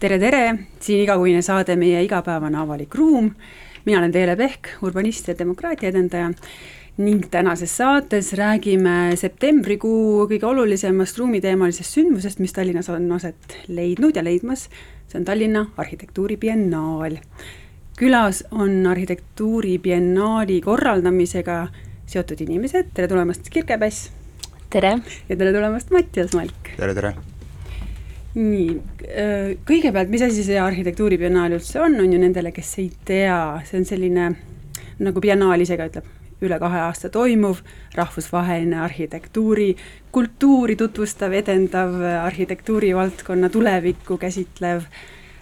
tere, tere, siin igakuine saade Meie igapäevane avalik ruum. mina olen Teele Pehk, urbanist ja demokraatia edendaja ning tänases saates räägime septembrikuu kõige olulisemast ruumiteemalisest sündmusest, mis Tallinnas on aset leidnud ja leidmas. see on Tallinna arhitektuuribiennaal. külas on arhitektuuribiennaali korraldamisega seotud inimesed, tere tulemast, Kirke Päss. tere. ja tere tulemast, Mattias Malk. tere, tere nii, äh, kõigepealt, mis asi see arhitektuuribiennaal üldse on, on ju nendele, kes ei tea, see on selline, nagu biennaal ise ka ütleb, üle kahe aasta toimuv rahvusvaheline arhitektuuri, kultuuri tutvustav, edendav, arhitektuurivaldkonna tulevikku käsitlev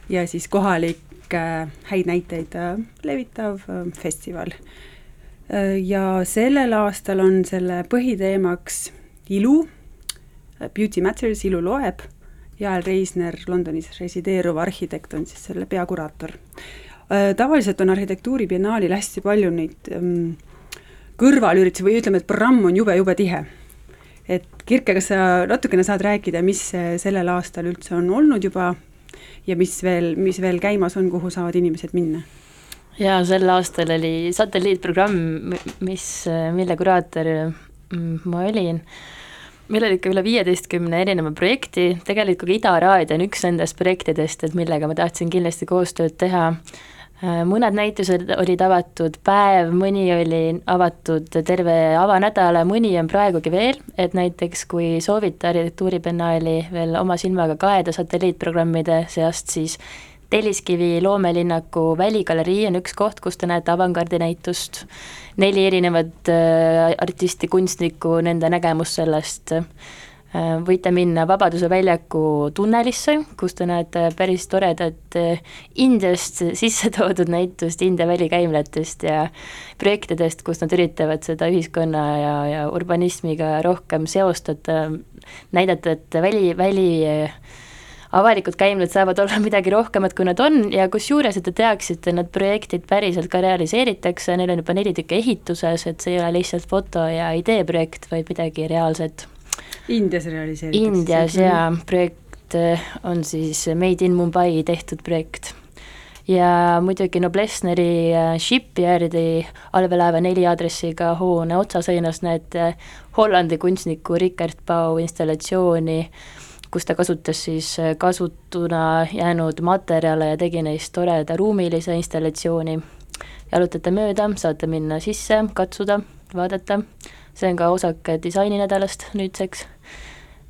ja siis kohalikke häid näiteid äh, levitav äh, festival. ja sellel aastal on selle põhiteemaks ilu, Beauty Matters, ilu loeb Jael Reisner, Londonis resideeruv arhitekt, on siis selle peakuraator. Äh, tavaliselt on arhitektuuribiennaalil hästi palju neid um, kõrvalüritusi või ütleme, et programm on jube-jube tihe. et Kirke, kas sa natukene saad rääkida, mis sellel aastal üldse on olnud juba ja mis veel, mis veel käimas on, kuhu saavad inimesed minna? jaa, sel aastal oli satelliitprogramm, mis, mille kuraator mm, ma olin meil oli ikka üle viieteistkümne erineva projekti, tegelikult Ida Raadio on üks nendest projektidest, et millega ma tahtsin kindlasti koostööd teha. Äh, mõned näitused olid avatud päev, mõni oli avatud terve avanädala, mõni on praegugi veel, et näiteks kui soovite arhitektuuribiennaali veel oma silmaga kaeda satelliitprogrammide seast, siis Telliskivi loomelinnaku Väligalerii on üks koht, kus te näete avangardinäitust, neli erinevat äh, artisti, kunstnikku, nende nägemus sellest. Äh,, võite minna Vabaduse väljaku tunnelisse, kus te näete päris toredat äh, Indiast sisse toodud näitust India välikäimlatest ja projektidest, kus nad üritavad seda ühiskonna ja, ja urbanismiga rohkem seostada, näidata, et väli, väli avalikud käimlad saavad olla midagi rohkemat, kui nad on ja kusjuures, et te teaksite, need projektid päriselt ka realiseeritakse, neil on juba neli tükki ehituses, et see ei ole lihtsalt foto- ja ideeprojekt, vaid midagi reaalset. Indias realiseeritakse? Indias jaa, projekt eh, on siis Made in Mumbai tehtud projekt ja muidugi Noblessneri eh, Shipyardi allveelaeva neli aadressiga hoone otsaseinas näete Hollandi kunstniku Richard Bau installatsiooni kus ta kasutas siis äh, kasutuna jäänud materjale ja tegi neist toreda ruumilise installatsiooni. jalutate mööda, saate minna sisse, katsuda, vaadata, see on ka osake disaininädalast nüüdseks.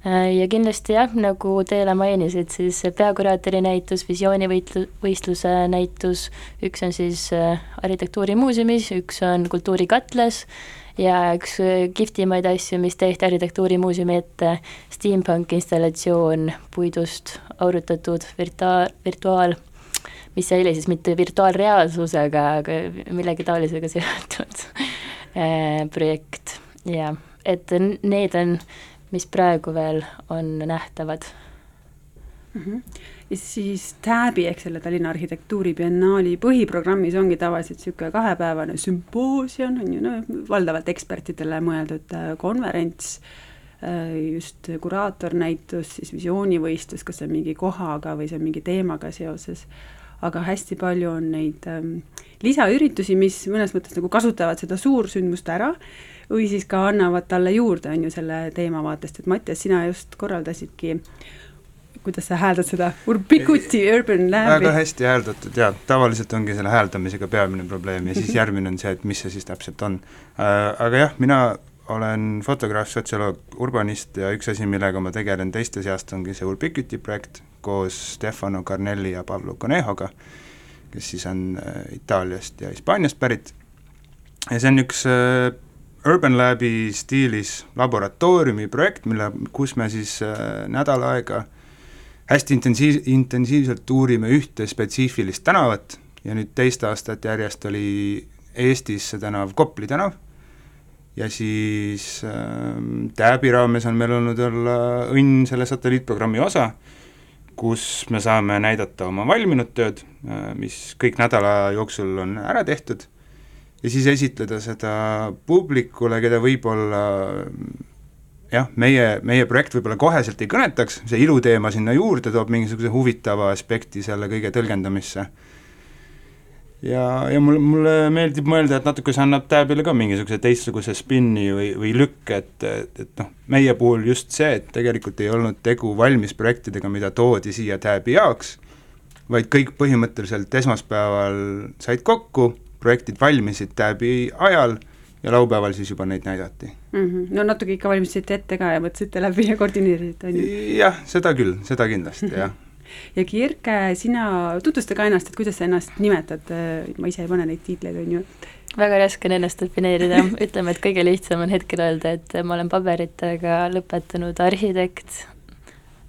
Äh, ja kindlasti jah, nagu Teele mainisid, siis peakuraatori näitus, visioonivõitlu-, võistluse näitus, üks on siis äh, arhitektuurimuuseumis, üks on Kultuurikatlas ja üks äh, kihvtimaid asju, mis tehti Arhitektuurimuuseumi ette, steampunk installatsioon puidust aurutatud virtuaal, virtuaal, mis oli siis mitte virtuaalreaalsusega, aga millegi taolisega seotud äh, projekt. Ja et need on, mis praegu veel on nähtavad mm. -hmm ja siis TAB-i ehk selle Tallinna Arhitektuuribiennaali põhiprogrammis ongi tavaliselt niisugune kahepäevane sümpoosium, on ju, no valdavalt ekspertidele mõeldud äh, konverents, äh, just kuraatornäitus, siis visioonivõistlus, kas see on mingi kohaga või see on mingi teemaga seoses, aga hästi palju on neid ähm, lisaüritusi, mis mõnes mõttes nagu kasutavad seda suursündmust ära või siis ka annavad talle juurde, on ju, selle teema vaatest, et Mattias, sina just korraldasidki äh, kuidas sa hääldad seda, Urbikuti Urban Labi? väga hästi hääldatud jaa, tavaliselt ongi selle hääldamisega peamine probleem ja siis järgmine on see, et mis see siis täpselt on äh,. Aga jah, mina olen fotograaf, sotsioloog, urbanist ja üks asi, millega ma tegelen teiste seast, ongi see Urbikuti projekt koos Stefano Carnelli ja Pablo Conejoga, kes siis on äh, Itaaliast ja Hispaaniast pärit. ja see on üks äh, Urban Labi stiilis laboratooriumi projekt, mille, kus me siis nädal aega hästi intensiiv, intensiivselt uurime ühte spetsiifilist tänavat ja nüüd teist aastat järjest oli Eestis see tänav Kopli tänav. Ja siis äh, TÄB-i raames on meil olnud olla õnn selle satelliitprogrammi osa, kus me saame näidata oma valminud tööd äh,, mis kõik nädala jooksul on ära tehtud, ja siis esitleda seda publikule, keda võib-olla jah, meie, meie projekt võib-olla koheselt ei kõnetaks, see iluteema sinna juurde toob mingisuguse huvitava aspekti selle kõige tõlgendamisse. Ja, ja mulle, mulle meeldib mõelda, et natuke see annab Tääbile ka mingisuguse teistsuguse spinni või, või lükke, et, et, noh, meie puhul just see, et tegelikult ei olnud tegu valmis projektidega, mida toodi siia Tääbi jaoks, vaid kõik põhimõtteliselt esmaspäeval said kokku, projektid valmisid Tääbi ajal ja laupäeval siis juba neid näidati mm. -hmm. no natuke ikka valmistasite ette ka ja mõtlesite läbi ja koordineerisite, on ju? jah, seda küll, seda kindlasti, jah ja Kirke, sina tutvusta ka ennast, et kuidas sa ennast nimetad, ma ise ei pane neid tiitleid, on ju. väga raske on ennast defineerida, ütleme, et kõige lihtsam on hetkel öelda, et ma olen paberitega lõpetanud arhitekt,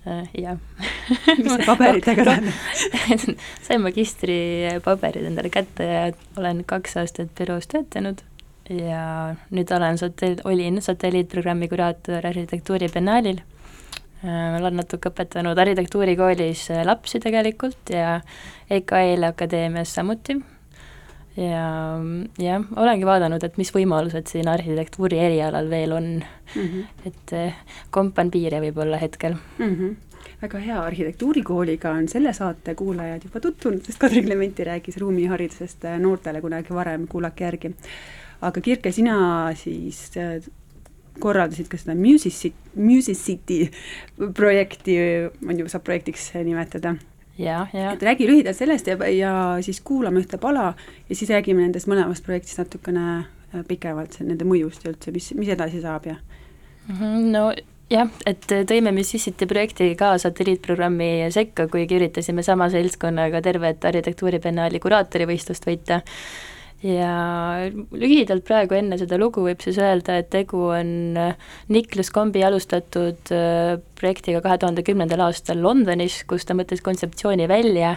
äh, jah. mis see paberitega tähendab sain magistripaberid endale kätte ja olen kaks aastat büroos töötanud ja nüüd olen satell-, olin satelliitprogrammi kuraator arhitektuuribiennaalil Äh, olen natuke õpetanud arhitektuurikoolis äh, lapsi tegelikult ja EKL Akadeemias samuti. ja jah, olengi vaadanud, et mis võimalused siin arhitektuuri erialal veel on mm. -hmm. et äh, kompan piire võib-olla hetkel mm. -hmm väga hea, arhitektuurikooliga on selle saate kuulajad juba tutvunud, sest Kadri Klementi rääkis ruumiharidusest noortele kunagi varem, kuulake järgi. Aga Kirke, sina siis korraldasid ka seda Music, Music City projekti, on ju, saab projektiks nimetada. ja, ja. et räägi lühidalt sellest ja, ja siis kuulame ühte pala ja siis räägime nendest mõlemast projektist natukene äh, pikemalt, nende mõjust ja üldse, mis, mis edasi saab ja mm. -hmm, no jah, et tõime Mississippi projekti ka satelliitprogrammi sekka, kuigi üritasime sama seltskonnaga tervet arhitektuuribiennaali kuraatorivõistlust võita ja lühidalt praegu enne seda lugu võib siis öelda, et tegu on äh, Niklas Kombi alustatud äh, projektiga kahe tuhande kümnendal aastal Londonis, kus ta mõtles kontseptsiooni välja,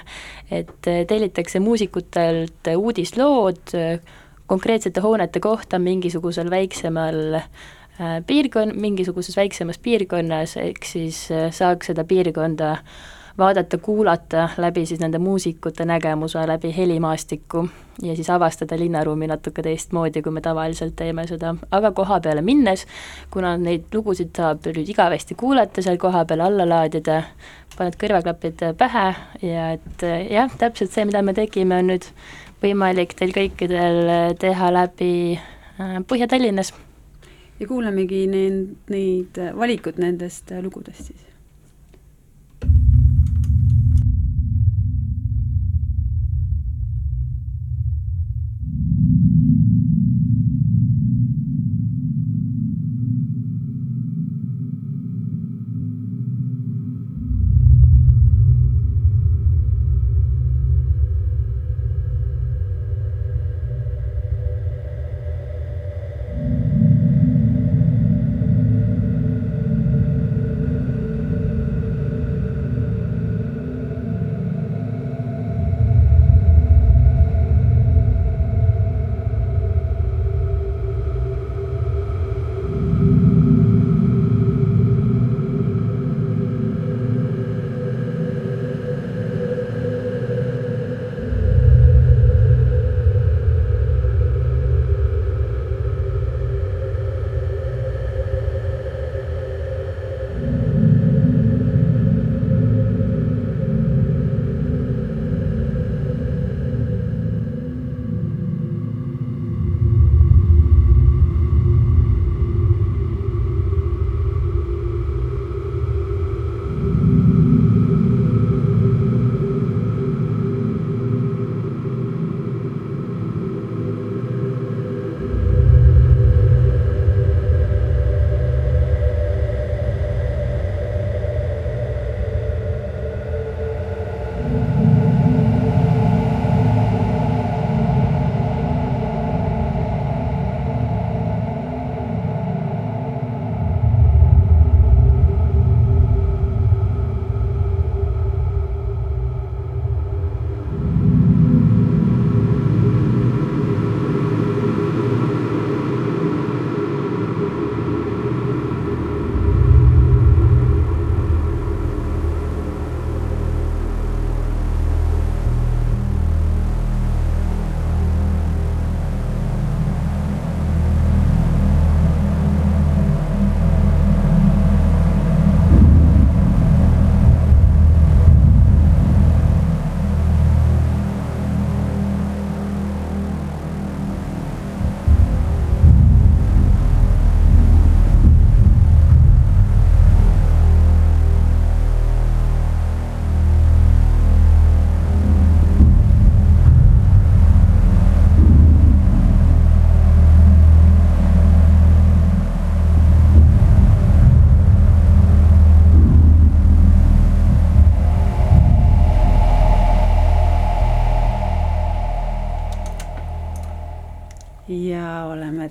et äh, tellitakse muusikutelt uudislood konkreetsete hoonete kohta mingisugusel väiksemal piirkon-, mingisuguses väiksemas piirkonnas, ehk siis saaks seda piirkonda vaadata, kuulata läbi siis nende muusikute nägemuse, läbi helimaastiku ja siis avastada linnaruumi natuke teistmoodi, kui me tavaliselt teeme seda, aga koha peale minnes, kuna neid lugusid saab nüüd igavesti kuulata seal kohapeal alla laadida, paned kõrvaklapid pähe ja et jah, täpselt see, mida me tegime, on nüüd võimalik teil kõikidel teha läbi äh, Põhja-Tallinnas. ja kuulamegi neid, neid valikut nendest lugudest siis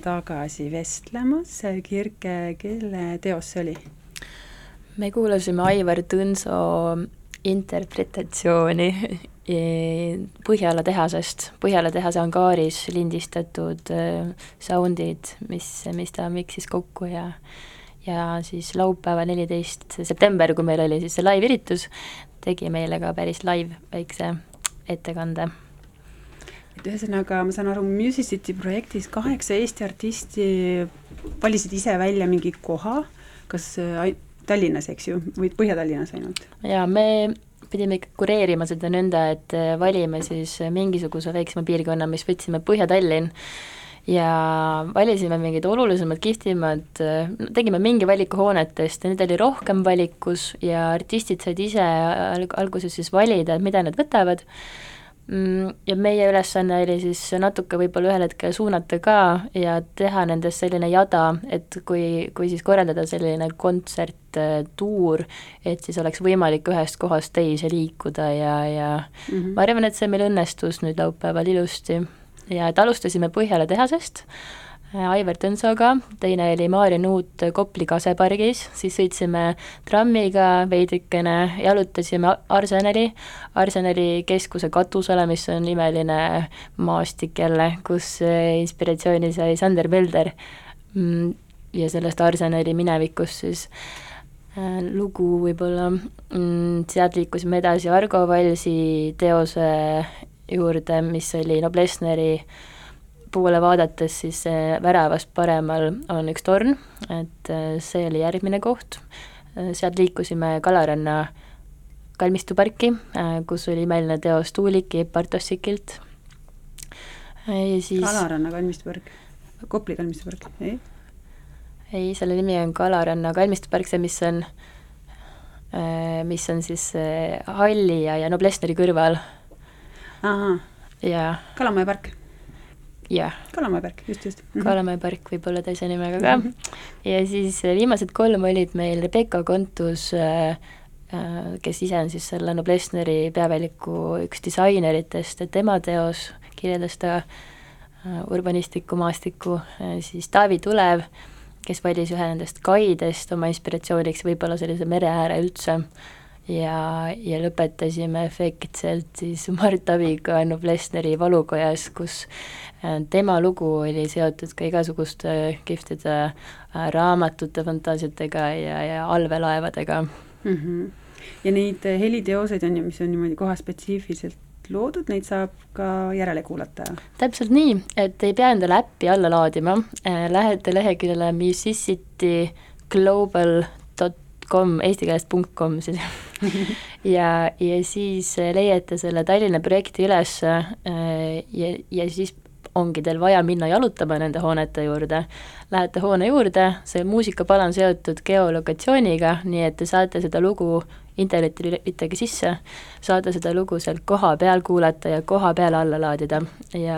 tagasi vestlemas, Kirke, kelle teos see oli? me kuulasime Aivar Tõnso interpretatsiooni Põhjala tehasest, Põhjala tehase angaaris lindistatud äh, soundid, mis, mis ta miksis kokku ja ja siis laupäeval, neliteist september, kui meil oli siis see live-üritus, tegi meile ka päris live väikse ettekande. Et ühesõnaga, ma saan aru, Musicity projektis kaheksa Eesti artisti valisid ise välja mingi koha, kas äh, Tallinnas, eks ju, või Põhja-Tallinnas ainult? jaa, me pidime ikka kureerima seda nõnda, et äh, valime siis mingisuguse väiksema piirkonna, mis võtsime Põhja-Tallinn, ja valisime mingid olulisemad, kihvtimad, äh, tegime mingi valiku hoonetest ja neid oli rohkem valikus ja artistid said ise alg-, alguses siis valida, et mida nad võtavad, ja meie ülesanne oli siis natuke võib-olla ühel hetkel suunata ka ja teha nendest selline jada, et kui, kui siis korraldada selline kontsert, tuur, et siis oleks võimalik ühest kohast teise liikuda ja, ja mm -hmm. ma arvan, et see meil õnnestus nüüd laupäeval ilusti ja et alustasime Põhjala tehasest äh, Aivar Tõnsoga, teine oli Maarja Nuut Kopli kasepargis, siis sõitsime trammiga veidikene, jalutasime Arsenali, Arsenali keskuse katusele, mis on imeline maastik jälle, kus äh, inspiratsiooni sai Sander Pelder. Mm, ja sellest Arsenali minevikust siis äh, lugu võib-olla, mm, sealt liikusime edasi Argo Valsi teose juurde, mis oli Noblessneri poole vaadates siis väravast paremal on üks torn, et äh, see oli järgmine koht, äh, sealt liikusime Kalaranna kalmistuparki, äh, kus oli imeline teos Tuuliki Bartossikilt. Ja siis Kalaranna kalmistupark, Kopli kalmistupark, ei? ei, selle nimi on Kalaranna kalmistupark, see, mis on, mis on siis Halli ja, ja Noblessneri kõrval. Ja Kalamaja park? Jah. Kalamaja park, just, just mm -hmm.. Kalamaja park võib olla teise nimega ka mm. -hmm. ja siis äh, viimased kolm olid meil Rebecca Kontus äh, äh, kes ise on siis selle Noblessneri peaväliku üks disaineritest, tema teos kirjeldas ta urbanistlikku maastikku, siis Taavi Tulev, kes valis ühe nendest kaidest oma inspiratsiooniks, võib-olla sellise mere ääre üldse, ja, ja lõpetasime efektselt siis Mart Abiga Noblessneri valukojas, kus äh, tema lugu oli seotud ka igasuguste kihvtide äh, raamatute, fantaasiatega ja, ja allveelaevadega mm. -hmm. ja neid äh, heliteoseid on ju, mis on niimoodi kohaspetsiifiliselt loodud, neid saab ka järele kuulata? täpselt nii, et ei pea endale äppi alla laadima, lähete leheküljele musicity global com, eesti keelest punkt com siis ja, ja siis leiate selle Tallinna projekti üles äh, ja, ja siis ongi teil vaja minna jalutama nende hoonete juurde. Lähete hoone juurde, see muusikapala on seotud geolokatsiooniga, nii et te saate seda lugu internetti lülitage sisse, saate seda lugu seal kohapeal kuulata ja koha peal alla laadida ja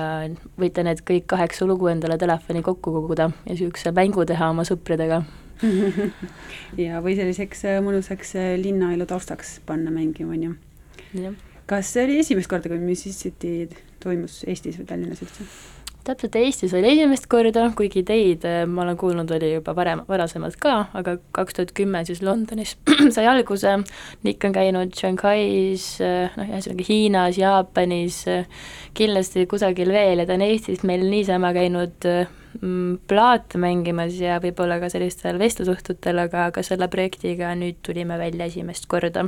võite need kõik kaheksa lugu endale telefoni kokku koguda ja niisuguse mängu teha oma sõpradega ja, või selliseks äh, mõnusaks äh, linnaelu taustaks panna mängima, on ju. kas see oli esimest korda, kui Musicity toimus Eestis või Tallinnas üldse? Täpselt, Eestis oli esimest korda, kuigi ideid äh, ma olen kuulnud, oli juba varem, varasemalt ka, aga kaks tuhat kümme siis Londonis sai alguse, Nick on käinud Shanghais, noh, ühesõnaga Hiinas, Jaapanis, kindlasti kusagil veel ja ta on Eestis meil niisama käinud Mm, plaate mängimas ja võib-olla ka sellistel vestlusõhtutel, aga, aga selle projektiga nüüd tulime välja esimest korda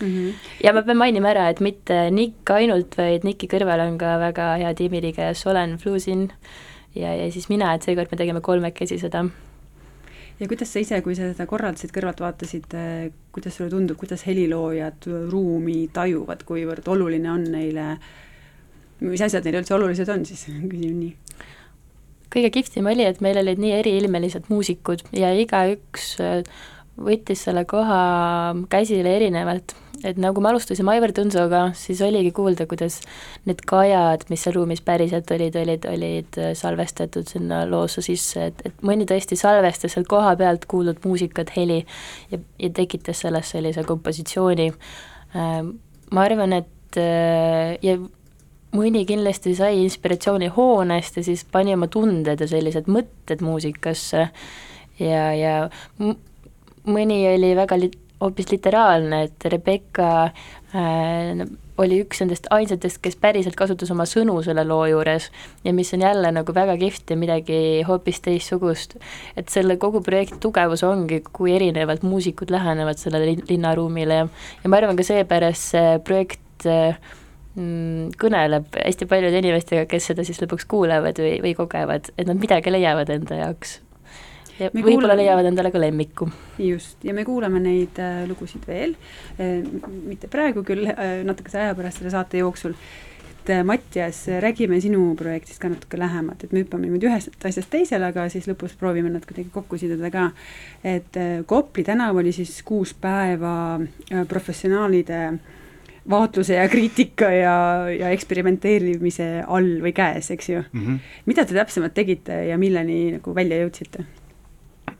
mm. -hmm. ja ma pean mainima ära, et mitte Nick ainult, vaid Nicki kõrval on ka väga hea tiimiliige Solen Flusin ja, ja siis mina, et seekord me tegime kolmekesi seda ja kuidas sa ise, kui sa seda korraldasid, kõrvalt vaatasid, kuidas sulle tundub, kuidas heliloojad ruumi tajuvad, kuivõrd oluline on neile, mis asjad neile üldse olulised on siis, küsin nii kõige kihvtim oli, et meil olid nii eriilmelised muusikud ja igaüks äh, võttis selle koha käsile erinevalt, et nagu me alustasime Aivar Tõnsoga, siis oligi kuulda, kuidas need kajad, mis seal ruumis päriselt olid, olid, olid äh, salvestatud sinna loosse sisse, et, et mõni tõesti salvestas sealt koha pealt kuuldud muusikat, heli ja, ja tekitas sellest sellise kompositsiooni. Äh, ma arvan, et ja mõni kindlasti sai inspiratsiooni hoonest ja siis pani oma tunded ja sellised mõtted muusikasse. Ja, ja mõni oli väga li-, hoopis literaalne, et Rebecca äh, oli üks nendest ainsatest, kes päriselt kasutas oma sõnu selle loo juures ja mis on jälle nagu väga kihvt ja midagi hoopis teistsugust. et selle kogu projekti tugevus ongi, kui erinevalt muusikud lähenevad sellele linnaruumile ja, ja ma arvan ka seepärast see projekt äh, mm, kõneleb hästi paljude inimestega, kes seda siis lõpuks kuulevad või, või kogevad, et nad midagi leiavad enda jaoks ja võib-olla leiavad endale ka lemmiku. just, ja me kuulame neid äh, lugusid veel äh,, mitte praegu küll äh,, natukese aja pärast selle saate jooksul, et äh, Mattias, räägime sinu projektist ka natuke lähemalt, et me hüppame niimoodi ühest asjast teisele, aga siis lõpus proovime nad kuidagi kokku siduda ka. et äh, Kopli tänav oli siis kuus päeva äh, professionaalide vaatluse ja kriitika ja, ja eksperimenteerimise all või käes, eks ju mm. -hmm. mida te täpsemalt tegite ja milleni nagu välja jõudsite?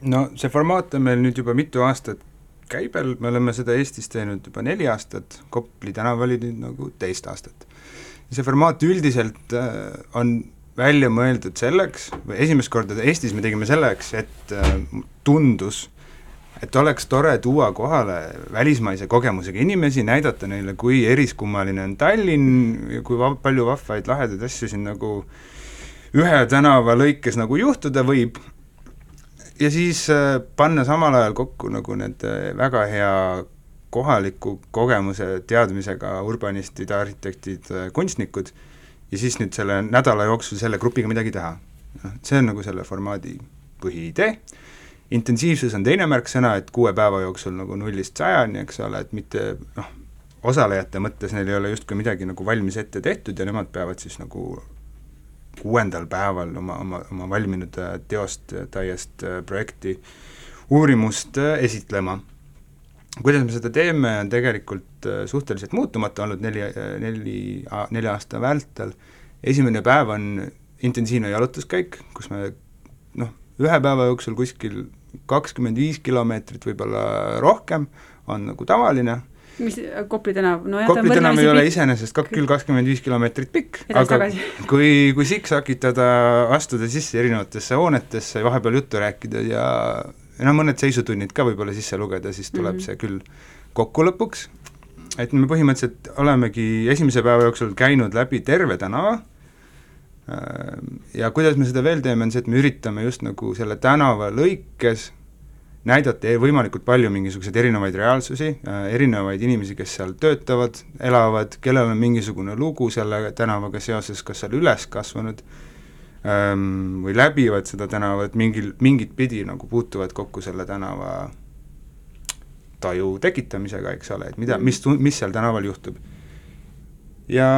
No see formaat on meil nüüd juba mitu aastat käibel, me oleme seda Eestis teinud juba neli aastat, Kopli tänav oli nüüd nagu teist aastat. see formaat üldiselt äh, on välja mõeldud selleks, või esimest korda Eestis me tegime selleks, et äh, tundus, et oleks tore tuua kohale välismaise kogemusega inimesi, näidata neile, kui eriskummaline on Tallinn ja kui va palju vahvaid lahedaid asju siin nagu ühe tänava lõikes nagu juhtuda võib ja siis äh, panna samal ajal kokku nagu need äh, väga hea kohaliku kogemuse teadmisega urbanistid, arhitektid, äh, kunstnikud ja siis nüüd selle nädala jooksul selle grupiga midagi teha. noh, see on nagu selle formaadi põhiidee, intensiivsus on teine märksõna, et kuue päeva jooksul nagu nullist sajani, eks ole, et mitte noh, osalejate mõttes neil ei ole justkui midagi nagu valmis ette tehtud ja nemad peavad siis nagu kuuendal päeval oma, oma, oma valminud äh, teost, äh, täiest äh, projekti, uurimust esitlema. kuidas me seda teeme, on tegelikult suhteliselt muutumatu olnud neli, neli, nelja aasta vältel, esimene päev on intensiivne jalutuskäik, kus me noh, ühe päeva jooksul kuskil kakskümmend viis kilomeetrit, võib-olla rohkem, on nagu tavaline mis, Kopli tänav, nojah Kopli tänav ei ole iseenesest ka küll kakskümmend viis kilomeetrit pikk, aga kui, kui siksakitada, astuda sisse erinevatesse hoonetesse vahepeal juttu rääkida ja no mõned seisutunnid ka võib-olla sisse lugeda, siis tuleb mm -hmm. see küll kokku lõpuks, et me põhimõtteliselt olemegi esimese päeva jooksul käinud läbi terve tänava. Ja kuidas me seda veel teeme, on see, et me üritame just nagu selle tänava lõikes näidata võimalikult palju mingisuguseid erinevaid reaalsusi, äh, erinevaid inimesi, kes seal töötavad, elavad, kellel on mingisugune lugu selle tänavaga seoses, kas seal üles kasvanud ähm, või läbivad seda tänavat mingil, mingit pidi nagu puutuvad kokku selle tänava taju tekitamisega, eks ole, et mida, mis, mis seal tänaval juhtub. ja,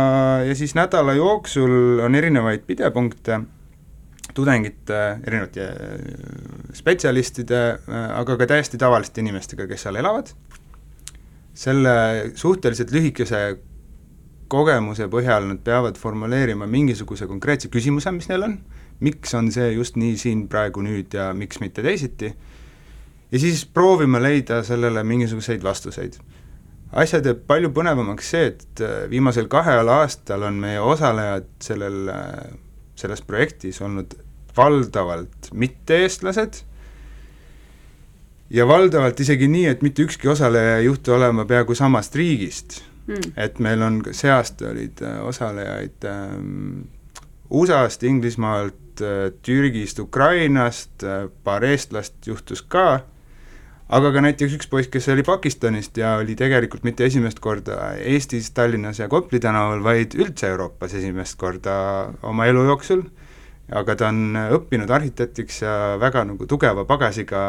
ja siis nädala jooksul on erinevaid pidepunkte tudengite, erinevate äh, spetsialistide, äh, aga ka täiesti tavaliste inimestega, kes seal elavad, selle suhteliselt lühikese kogemuse põhjal nad peavad formuleerima mingisuguse konkreetse küsimuse, mis neil on, miks on see just nii siin praegu nüüd ja miks mitte teisiti, ja siis proovime leida sellele mingisuguseid vastuseid. asja teeb palju põnevamaks see, et äh, viimasel kahel aastal on meie osalejad sellel selles projektis olnud valdavalt mitte-eestlased ja valdavalt isegi nii, et mitte ükski osaleja ei juhtu olema peaaegu samast riigist. Mm.. et meil on, see aasta olid äh, osalejaid ähm, USA-st, Inglismaalt äh,, Türgist, Ukrainast äh,, paar eestlast juhtus ka, aga ka näiteks üks poiss, kes oli Pakistanist ja oli tegelikult mitte esimest korda Eestis, Tallinnas ja Kopli tänaval, vaid üldse Euroopas esimest korda oma elu jooksul aga ta on õppinud arhitektiks ja väga nagu tugeva pagasiga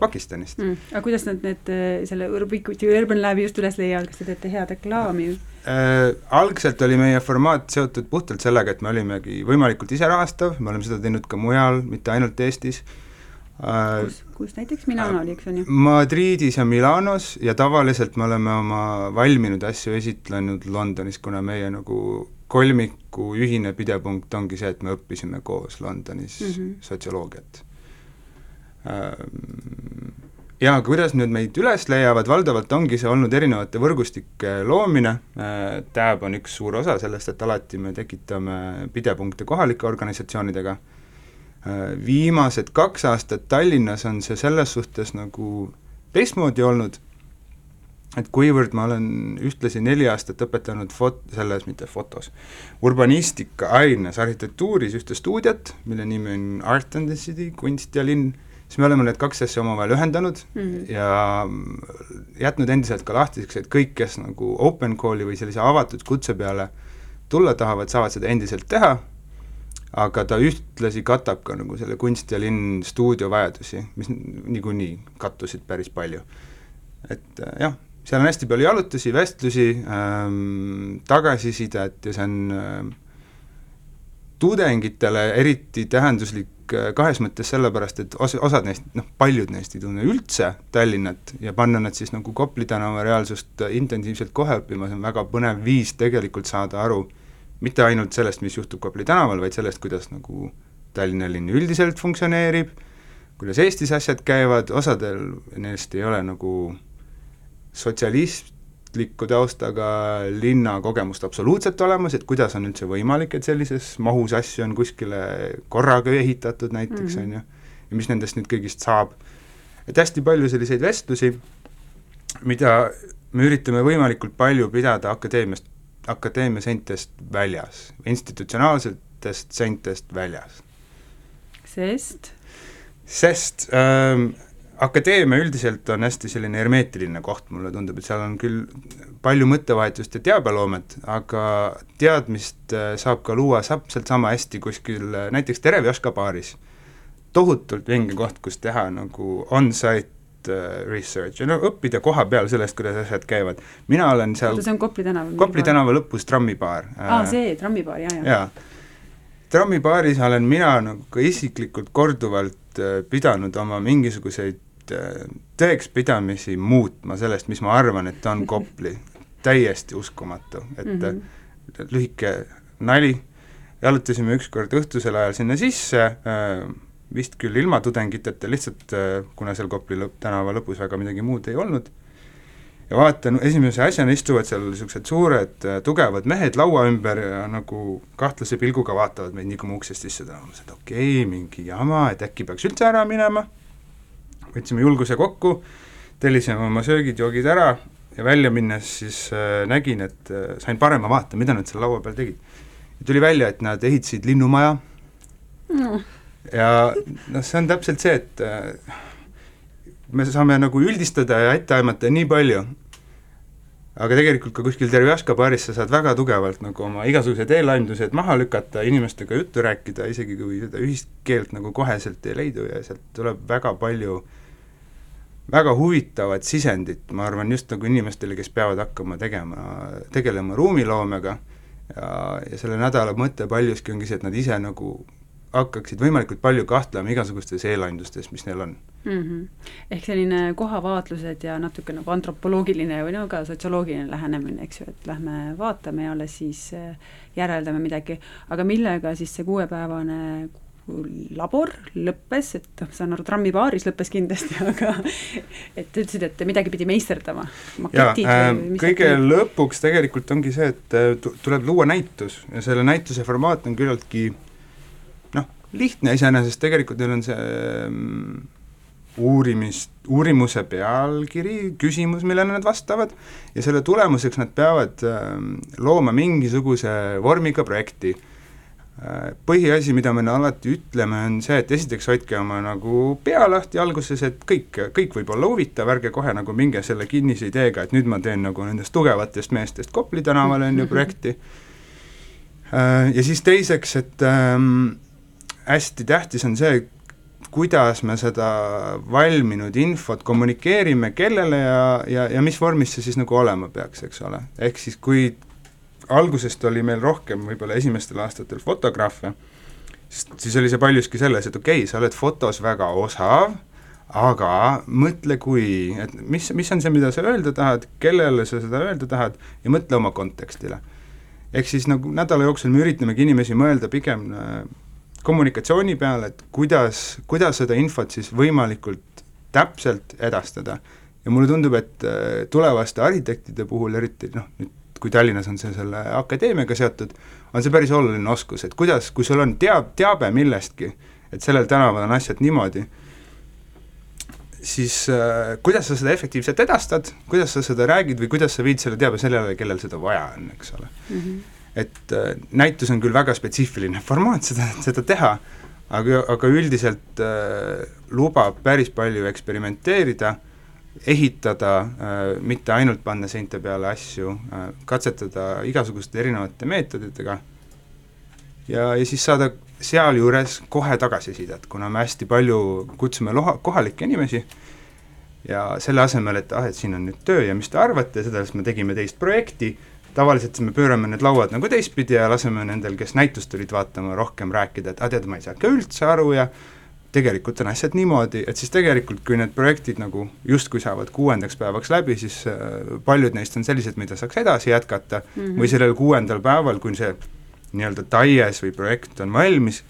Pakistanist mm.. aga kuidas nad need, selle Urbicity Urban Labi just üles leiavad, kas te teete head reklaami äh,? Algselt oli meie formaat seotud puhtalt sellega, et me olimegi võimalikult iserahastav, me oleme seda teinud ka mujal, mitte ainult Eestis äh,. kus, kus näiteks Milano oli, eks on ju? Madridis ja Milanos ja tavaliselt me oleme oma valminud asju esitlenud Londonis, kuna meie nagu kolmiku ühine pidepunkt ongi see, et me õppisime koos Londonis mm -hmm. sotsioloogiat jaa, kuidas nüüd meid üles leiavad, valdavalt ongi see olnud erinevate võrgustike loomine, Tab on üks suur osa sellest, et alati me tekitame pidepunkte kohalike organisatsioonidega, viimased kaks aastat Tallinnas on see selles suhtes nagu teistmoodi olnud, et kuivõrd ma olen ühtlasi neli aastat õpetanud fot-, selles, mitte fotos, urbanistika aines arhitektuuris ühte stuudiot, mille nimi on Art and the City, kunst ja linn, siis me oleme need kaks asja omavahel ühendanud mm -hmm. ja jätnud endiselt ka lahtiseks, et kõik, kes nagu open call'i või sellise avatud kutse peale tulla tahavad, saavad seda endiselt teha, aga ta ühtlasi katab ka nagu selle kunst ja linn stuudio vajadusi, mis niikuinii kattusid päris palju. et jah seal on hästi palju jalutusi, vestlusi ähm,, tagasisidet ja see on äh, tudengitele eriti tähenduslik äh, kahes mõttes sellepärast, et os-, osad neist, noh, paljud neist ei tunne üldse Tallinnat ja panna nad siis nagu Kopli tänava reaalsust äh, intensiivselt kohe õppima, see on väga põnev viis tegelikult saada aru mitte ainult sellest, mis juhtub Kopli tänaval, vaid sellest, kuidas nagu Tallinna linn üldiselt funktsioneerib, kuidas Eestis asjad käivad, osadel neist ei ole nagu sotsialistliku taustaga linnakogemust absoluutselt olemas, et kuidas on üldse võimalik, et sellises mahus asju on kuskile korraga ehitatud näiteks, on ju, ja mis nendest nüüd kõigist saab. et hästi palju selliseid vestlusi, mida me üritame võimalikult palju pidada akadeemiast, akadeemia seintest väljas, institutsionaalsetest seintest väljas. sest? sest ähm, akadeemia üldiselt on hästi selline hermeetiline koht, mulle tundub, et seal on küll palju mõttevahetust ja teabeloomet, aga teadmist äh, saab ka luua täpselt sama hästi kuskil äh, näiteks Terevjoška baaris. tohutult vinge koht, kus teha nagu on-site äh, research ja no õppida koha peal sellest, kuidas asjad käivad. mina olen seal oota, see on Kopli tänav? Kopli tänava lõpus trammibaar. aa, see, trammibaar, jaa, jaa. jaa. trammibaaris olen mina nagu ka isiklikult korduvalt pidanud oma mingisuguseid tõekspidamisi muutma sellest, mis ma arvan, et on Kopli, täiesti uskumatu, et mm -hmm. lühike nali, jalutasime ükskord õhtusel ajal sinna sisse äh,, vist küll ilma tudengiteta, lihtsalt äh, kuna seal Kopli lõpp, tänava lõpus väga midagi muud ei olnud, ja vaatan, esimese asjana istuvad seal niisugused suured äh, tugevad mehed laua ümber ja nagu kahtlase pilguga vaatavad meid nii, kui me uksest sisse tuleme, et okei okay,, mingi jama, et äkki peaks üldse ära minema võtsime julguse kokku, tellisime oma söögid-joogid ära ja välja minnes siis äh, nägin, et äh, sain parema vaate, mida nad seal laua peal tegid. tuli välja, et nad ehitasid linnumaja no. ja noh, see on täpselt see, et äh, me saame nagu üldistada ja ette aimata nii palju, aga tegelikult ka kuskil Tervjaška baaris sa saad väga tugevalt nagu oma igasugused eelaimdused maha lükata, inimestega juttu rääkida, isegi kui seda ühist keelt nagu koheselt ei leidu ja sealt tuleb väga palju äh, väga huvitavat sisendit, ma arvan, just nagu inimestele, kes peavad hakkama tegema, tegelema ruumiloomega ja, ja selle nädala mõte paljuski ongi see, et nad ise nagu hakkaksid võimalikult palju kahtlema igasugustes eelandustes, mis neil on mm. -hmm. ehk selline kohavaatlused ja natuke nagu antropoloogiline või no ka sotsioloogiline lähenemine, eks ju, et lähme vaatame ja alles siis äh, järeldame midagi, aga millega siis see kuuepäevane labor lõppes, et noh, saan aru, trammibaaris lõppes kindlasti, aga et te ütlesite, et midagi pidi meisterdama. äh,, kõige oli? lõpuks tegelikult ongi see, et äh, tuleb luua näitus ja selle näituse formaat on küllaltki noh, lihtne iseenesest, tegelikult neil on see um, uurimist, uurimuse pealkiri, küsimus, millele nad vastavad, ja selle tulemuseks nad peavad um, looma mingisuguse vormiga projekti põhiasi, mida me alati ütleme, on see, et esiteks hoidke oma nagu pea lahti alguses, et kõik, kõik võib olla huvitav, ärge kohe nagu minge selle kinnise ideega, et nüüd ma teen nagu nendest tugevatest meestest Kopli tänaval, on ju, projekti. Äh, ja siis teiseks, et ähm, hästi tähtis on see, kuidas me seda valminud infot kommunikeerime, kellele ja, ja, ja mis vormis see siis nagu olema peaks, eks ole. ehk siis kui algusest oli meil rohkem võib-olla esimestel aastatel fotograafe, sest siis oli see paljuski selles, et okei okay,, sa oled fotos väga osav, aga mõtle, kui, et mis, mis on see, mida sa öelda tahad, kellele sa seda öelda tahad ja mõtle oma kontekstile. ehk siis nagu nädala jooksul me üritamegi inimesi mõelda pigem äh, kommunikatsiooni peale, et kuidas, kuidas seda infot siis võimalikult täpselt edastada. ja mulle tundub, et äh, tulevaste arhitektide puhul, eriti noh, nüüd kui Tallinnas on see selle akadeemiaga seotud, on see päris oluline oskus, et kuidas, kui sul on teab, teabe millestki, et sellel tänaval on asjad niimoodi, siis äh, kuidas sa seda efektiivselt edastad, kuidas sa seda räägid või kuidas sa viid selle teabe sellele, kellel seda vaja on, eks ole mm. -hmm. et äh, näitus on küll väga spetsiifiline formaat seda, seda teha, aga, aga üldiselt äh, lubab päris palju eksperimenteerida, ehitada äh,, mitte ainult panna seinte peale asju äh,, katsetada igasuguste erinevate meetoditega ja, ja siis saada sealjuures kohe tagasisidet, kuna me hästi palju kutsume loha, kohalikke inimesi ja selle asemel, et ah, et siin on nüüd töö ja mis te arvate, sellest me tegime teist projekti, tavaliselt me pöörame need lauad nagu teistpidi ja laseme nendel, kes näitust tulid vaatama, rohkem rääkida, et ah tead, ma ei saa ikka üldse aru ja tegelikult on asjad niimoodi, et siis tegelikult, kui need projektid nagu justkui saavad kuuendaks päevaks läbi, siis äh, paljud neist on sellised, mida saaks edasi jätkata mm -hmm. või sellel kuuendal päeval, kui see nii-öelda TAIES või projekt on valmis,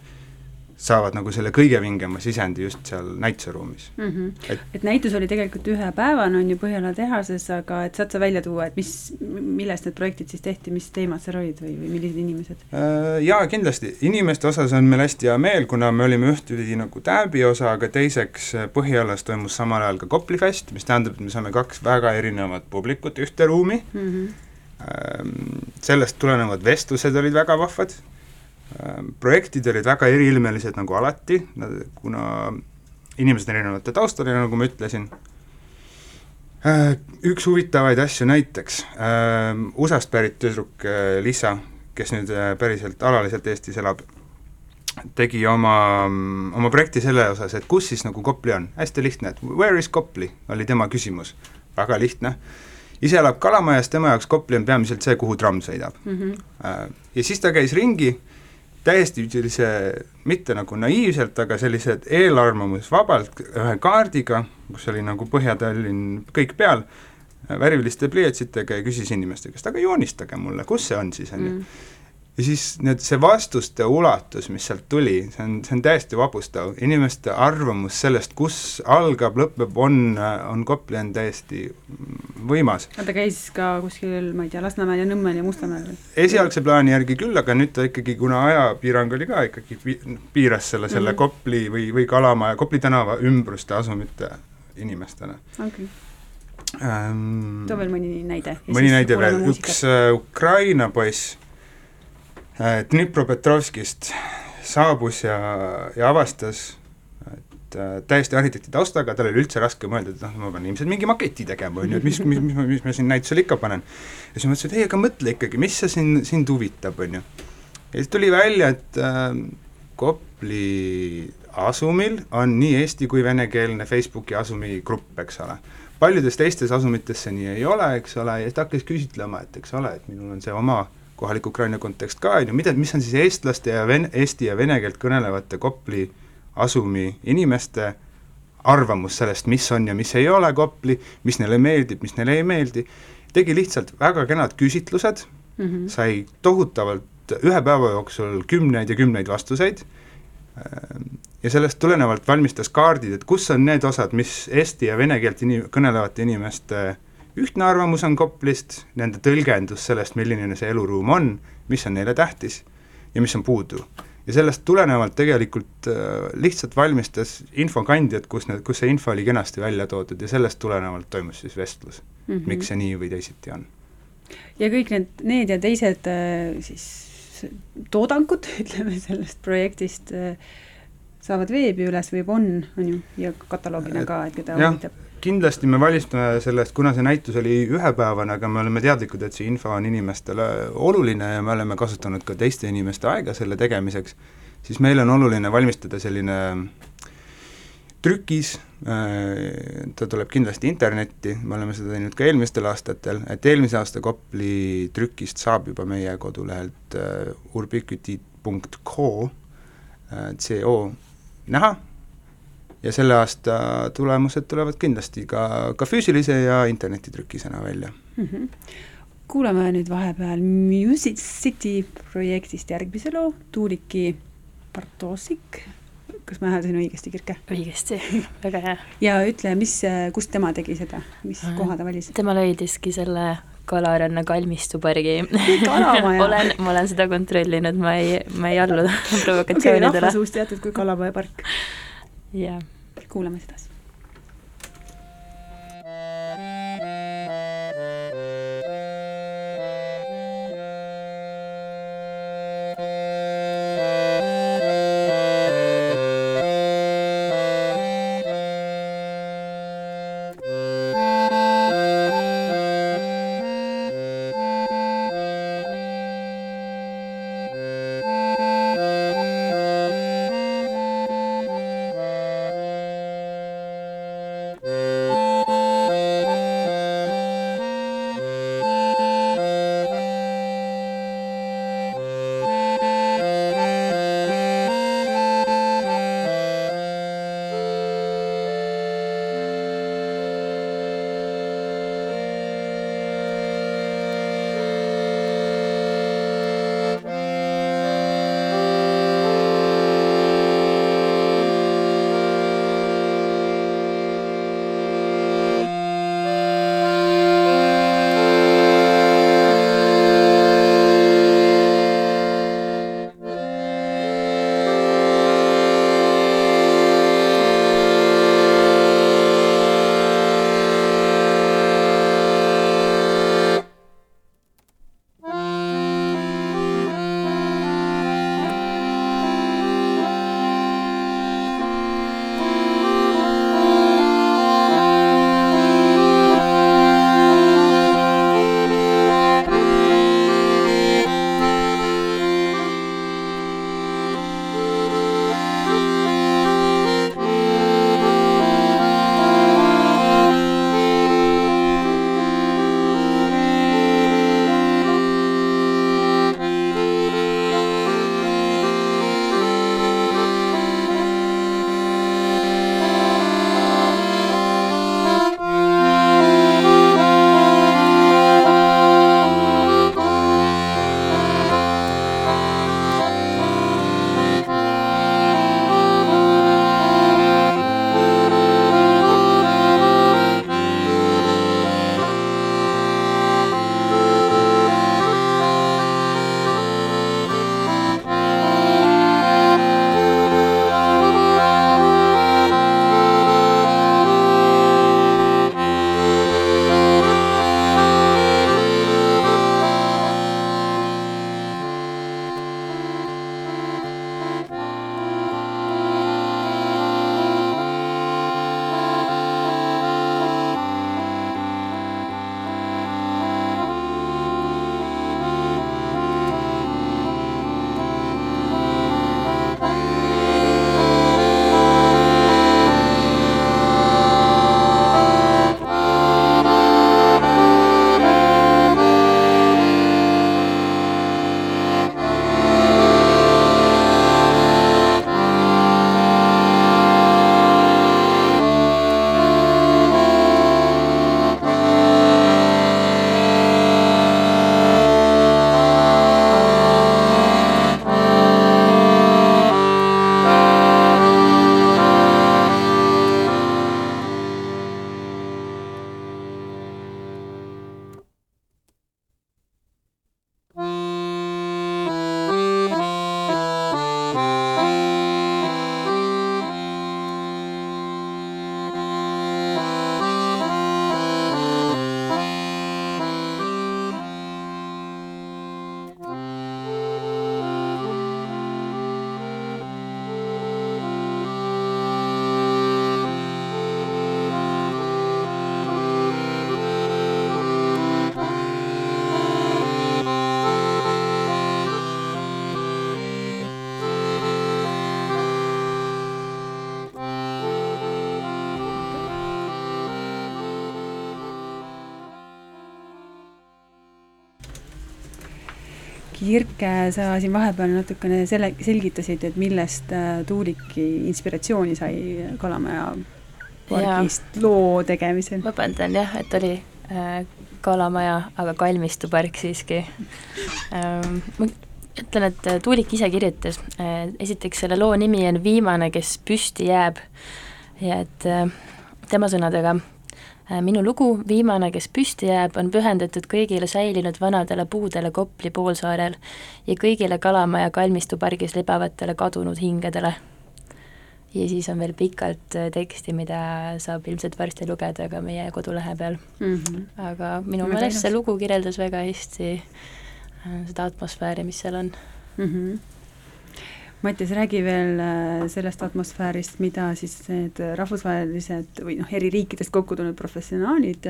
saavad nagu selle kõige vingema sisendi just seal näituseruumis mm. -hmm. Et, et näitus oli tegelikult ühepäevane, on ju, Põhjala tehases, aga et saad sa välja tuua, et mis, millest need projektid siis tehti, mis teemad seal olid või, või millised inimesed? Äh, jaa, kindlasti, inimeste osas on meil hästi hea meel, kuna me olime ühtpidi nagu Täbi osa, aga teiseks äh, Põhjalas toimus samal ajal ka Kopli fest, mis tähendab, et me saame kaks väga erinevat publikut ühte ruumi mm, -hmm sellest tulenevad vestlused olid väga vahvad, projektid olid väga eriilmelised nagu alati, kuna inimesed erinevate taustadega, nagu ma ütlesin, ehm, üks huvitavaid asju näiteks, USA-st pärit tüdruk eh, Lisa, kes nüüd eh, päriselt alaliselt Eestis elab, tegi oma, oma projekti selle osas, et kus siis nagu Kopli on, hästi lihtne, et where is Kopli, oli tema küsimus, väga lihtne ise elab Kalamajas, tema jaoks Kopli on peamiselt see, kuhu tramm sõidab mm. -hmm. ja siis ta käis ringi täiesti sellise, mitte nagu naiivselt, aga sellise eelarvamusvabalt ühe kaardiga, kus oli nagu Põhja-Tallinn kõik peal, värviliste pliiatsitega ja küsis inimeste käest, aga joonistage mulle, kus see on siis, on ju mm ja siis need, see vastuste ulatus, mis sealt tuli, see on, see on täiesti vapustav, inimeste arvamus sellest, kus algab, lõpeb, on, on Kopli on täiesti võimas. ta käis ka kuskil, ma ei tea, Lasnamäel ja Nõmmel ja Mustamäel või? esialgse plaani järgi küll, aga nüüd ta ikkagi, kuna ajapiirang oli ka ikkagi pi-, piiras selle, selle mm -hmm. Kopli või, või Kalamaja, Kopli tänava ümbruste asumite inimestele okay. Ähm, too veel mõni näide. mõni näide veel, üks uh, Ukraina poiss Äh, Dnipropetrovskist saabus ja, ja avastas, et äh, täiesti arhitekti taustaga, tal oli üldse raske mõelda, et noh, ma pean ilmselt mingi maketi tegema, on ju, et mis, mis, mis, mis, mis ma siin näitusel ikka panen. ja siis ma mõtlesin, et ei, aga mõtle ikkagi, mis see siin, sind huvitab, on ju. ja siis tuli välja, et äh, Kopli asumil on nii eesti kui venekeelne Facebooki asumigrupp, eks ole paljudes teistes asumites see nii ei ole, eks ole, ja ta hakkas küsitlema, et eks ole, et minul on see oma kohalik Ukraina kontekst ka, on ju, mida, mis on siis eestlaste ja ven-, eesti ja vene keelt kõnelevate Kopli asumi inimeste arvamus sellest, mis on ja mis ei ole Kopli, mis neile meeldib, mis neile ei meeldi, tegi lihtsalt väga kenad küsitlused mm, -hmm. sai tohutavalt ühe päeva jooksul kümneid ja kümneid vastuseid ja sellest tulenevalt valmistas kaardid, et kus on need osad, mis eesti ja vene keelt inim-, kõnelevate inimeste ühtne arvamus on Koplist, nende tõlgendus sellest, milline see eluruum on, mis on neile tähtis ja mis on puudu. ja sellest tulenevalt tegelikult äh, lihtsalt valmistas infokandjad, kus need, kus see info oli kenasti välja toodud ja sellest tulenevalt toimus siis vestlus mm, -hmm. miks see nii või teisiti on. ja kõik need, need ja teised äh, siis toodangud, ütleme sellest projektist äh, saavad veebi üles või on, on ju, ja kataloogina ka, et keda huvitab. kindlasti me valmistume sellest, kuna see näitus oli ühepäevane, aga me oleme teadlikud, et see info on inimestele oluline ja me oleme kasutanud ka teiste inimeste aega selle tegemiseks, siis meil on oluline valmistada selline trükis, äh, ta tuleb kindlasti internetti, me oleme seda teinud ka eelmistel aastatel, et eelmise aasta Kopli trükist saab juba meie kodulehelt ubiquity.co uh, CO näha ja selle aasta tulemused tulevad kindlasti ka, ka füüsilise ja internetitrükisena välja mm. -hmm. kuulame nüüd vahepeal Music City projektist järgmise loo, Tuuliki Bartosik kas ma hääldasin õigesti, Kirke? õigesti, väga hea. ja ütle, mis, kust tema tegi seda, mis Äh, koha ta valis? tema leidiski selle Kalaranna kalmistupargi kalamaja. olen, ma olen seda kontrollinud, ma ei, ma ei allu okay, provokatsioonidele rahva suust teatud kui Kalamaja park. jah. kuulame sedasi. Sa siin vahepeal natukene selle, selgitasid, et millest äh, Tuuliki inspiratsiooni sai Kalamaja pargist loo tegemisel. vabandan jah, et oli äh, Kalamaja, aga kalmistupark siiski ähm,. ma ütlen, et Tuulik ise kirjutas, esiteks selle loo nimi on Viimane, kes püsti jääb ja et tema sõnadega minu lugu Viimane, kes püsti jääb, on pühendatud kõigile säilinud vanadele puudele Kopli poolsaarel ja kõigile Kalamaja kalmistupargis libavatele kadunud hingedele ja siis on veel pikalt äh, teksti, mida saab ilmselt varsti lugeda ka meie kodulehe peal mm. -hmm. aga minu meelest see lugu kirjeldas väga hästi äh, seda atmosfääri, mis seal on mm. -hmm. Mattias, räägi veel äh, sellest atmosfäärist, mida siis need rahvusvahelised või noh, eri riikidest kokku tulnud professionaalid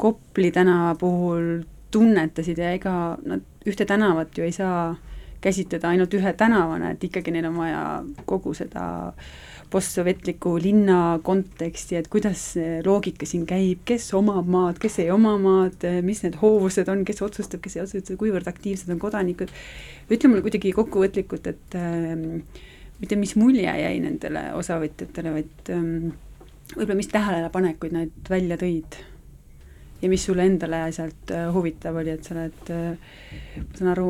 Kopli tänava puhul tunnetasid ja ega nad ühte tänavat ju ei saa käsitleda ainult ühe tänavana, et ikkagi neil on vaja kogu seda postsovetliku linna konteksti, et kuidas see loogika siin käib, kes omab maad, kes ei oma maad, mis need hoovused on, kes otsustab, kes ei otsusta, kuivõrd aktiivsed on kodanikud. ütle mulle kuidagi kokkuvõtlikult, et äh, mitte mis mulje jäi nendele osavõtjatele, vaid ähm, võib-olla mis tähelepanekuid nad välja tõid ja mis sulle endale sealt äh, huvitav oli, et sa oled, äh, ma saan aru,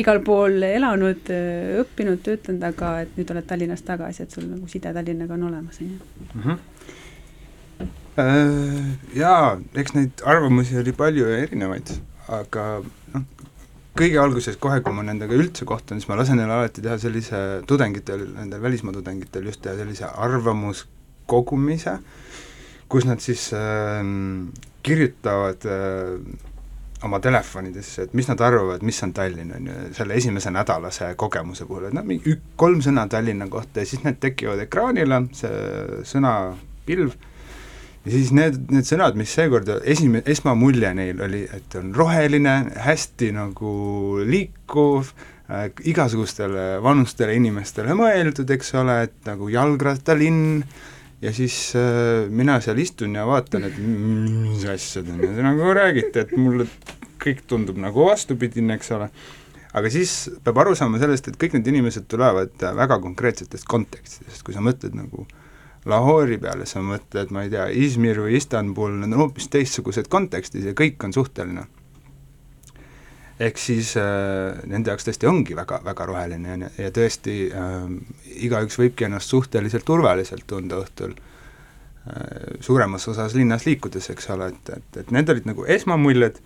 igal pool elanud, äh, õppinud, töötanud, aga et nüüd oled Tallinnas tagasi, et sul nagu side Tallinnaga on olemas, on ju? Mhm. Jaa, eks neid arvamusi oli palju ja erinevaid, aga noh, kõige alguses kohe, kui ma nendega üldse kohtun, siis ma lasen neile alati teha sellise tudengitel, nendel välismaa tudengitel just teha sellise arvamuskogumise, kus nad siis äh, kirjutavad äh, oma telefonidesse, et mis nad arvavad, mis on Tallinn, on ju, selle esimese nädalase kogemuse puhul, et noh, mingi ük-, kolm sõna Tallinna kohta ja siis need tekivad ekraanile, see sõnapilv, ja siis need, need sõnad, mis seekord esime-, esmamulje neil oli, et on roheline, hästi nagu liikuv äh,, igasugustele vanustele inimestele mõeldud, eks ole, et nagu jalgrattalinn äh,, ja siis äh, mina seal istun ja vaatan, et mis asja te nagu räägite, et mulle kõik tundub nagu vastupidine, eks ole, aga siis peab aru saama sellest, et kõik need inimesed tulevad väga konkreetsetest kontekstidest, kui sa mõtled nagu Lahori peale, sa mõtled, ma ei tea, Izmir või Istanbul, need on hoopis teistsugused kontekstid ja kõik on suhteline ehk siis äh, nende jaoks tõesti ongi väga, väga roheline ja, ja tõesti äh, igaüks võibki ennast suhteliselt turvaliselt tunda õhtul äh, suuremas osas linnas liikudes, eks ole, et, et, et need olid nagu esmamuljed.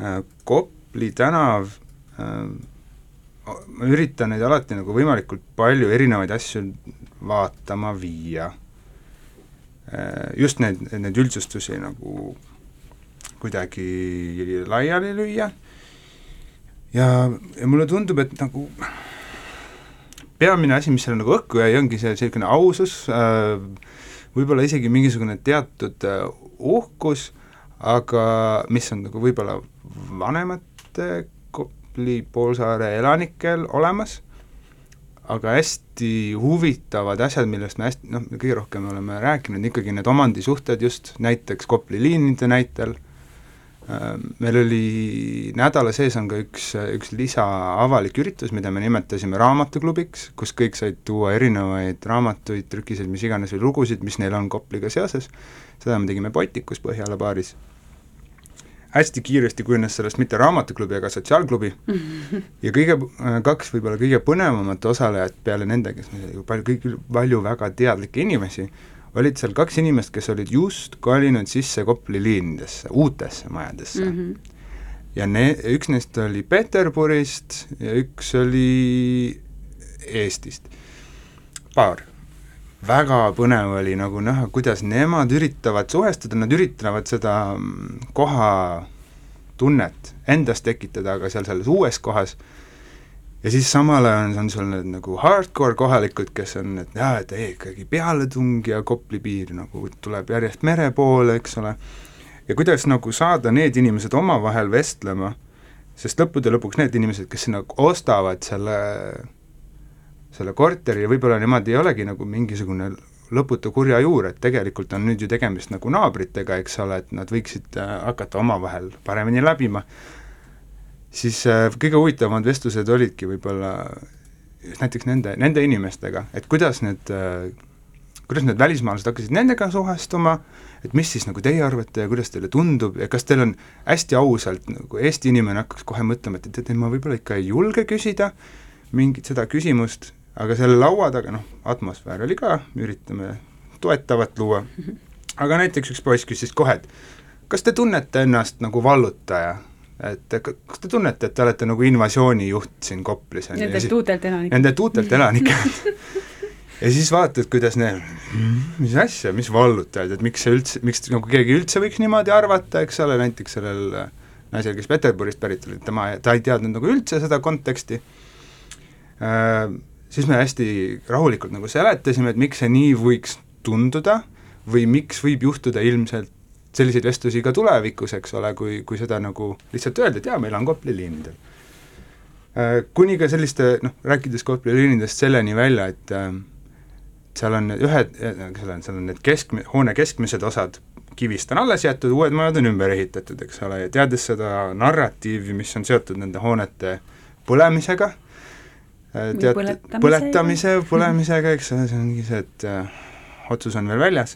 Äh,, Kopli tänav äh,, ma üritan neid alati nagu võimalikult palju erinevaid asju vaatama viia. Äh,, just neid, neid üldsustusi nagu kuidagi laiali lüüa ja, ja mulle tundub, et nagu peamine asi, mis seal nagu õhku jäi, ongi see niisugune ausus äh,, võib-olla isegi mingisugune teatud äh, uhkus, aga mis on nagu võib-olla vanemate Kopli poolsaare elanikel olemas, aga hästi huvitavad asjad, millest me hästi, noh, kõige rohkem oleme rääkinud, ikkagi need omandisuhted just, näiteks Kopli liinide näitel meil oli nädala sees on ka üks, üks lisaavalik üritus, mida me nimetasime raamatuklubiks, kus kõik said tuua erinevaid raamatuid, trükiseid, mis iganes või lugusid, mis neil on Kopliga seoses, seda me tegime Botikus Põhjala baaris. hästi kiiresti kujunes sellest mitte raamatuklubi, aga sotsiaalklubi ja kõige, kaks võib-olla kõige põnevamat osalejat peale nende, kes ju palju, kõik palju väga teadlikke inimesi, olid seal kaks inimest, kes olid just kolinud sisse Kopli liinidesse, uutesse majadesse mm. -hmm. ja ne-, üks neist oli Peterburist ja üks oli Eestist, paar. väga põnev oli nagu näha, kuidas nemad üritavad suhestuda, nad üritavad seda mm, koha tunnet endas tekitada, aga seal selles uues kohas ja siis samal ajal on, sul need nagu hardcore kohalikud, kes on, et jaa, et ei, ikkagi pealetung ja Kopli piir nagu tuleb järjest mere poole, eks ole, ja kuidas nagu saada need inimesed omavahel vestlema, sest lõppude lõpuks need inimesed, kes sinna ostavad selle, selle korteri ja võib-olla nemad ei olegi nagu mingisugune lõputu kurja juur, et tegelikult on nüüd ju tegemist nagu naabritega, eks ole, et nad võiksid äh, hakata omavahel paremini läbima siis äh, kõige huvitavamad vestlused olidki võib-olla näiteks nende, nende inimestega, et kuidas need äh, kuidas need välismaalased hakkasid nendega suhestuma, et mis siis nagu teie arvate ja kuidas teile tundub ja kas teil on hästi ausalt, nagu Eesti inimene hakkaks kohe mõtlema, et teate, ma võib-olla ikka ei julge küsida mingit seda küsimust, aga selle laua taga, noh, atmosfäär oli ka, üritame toetavat luua, aga näiteks üks poiss küsis kohe, et kas te tunnete ennast nagu vallutaja? Et kas te tunnete, et te olete nagu invasioonijuht siin Koplis? Nendelt uutelt elanikelt. Nendelt uutelt elanikelt ja siis vaatad, kuidas need, mis asja, mis vallutajad, et miks see üldse, miks nagu keegi üldse võiks niimoodi arvata, eks ole, näiteks sellel naisel, kes Peterburist pärit oli, tema, ta ei teadnud nagu üldse seda konteksti äh,, siis me hästi rahulikult nagu seletasime, et miks see nii võiks tunduda või miks võib juhtuda ilmselt selliseid vestlusi ka tulevikus, eks ole, kui, kui seda nagu lihtsalt öelda, et jaa, meil on Kopli liinidel. Äh, kuni ka selliste, noh, rääkides Kopli liinidest selleni välja, et äh, seal on ühed, eks ole, seal on need kesk, hoone keskmised osad kivist on alles jäetud, uued majad on ümber ehitatud, eks ole, ja teades seda narratiivi, mis on seotud nende hoonete põlemisega, äh, tead, põletamise, põlemisega, eks ole, see ongi see, et äh, otsus on veel väljas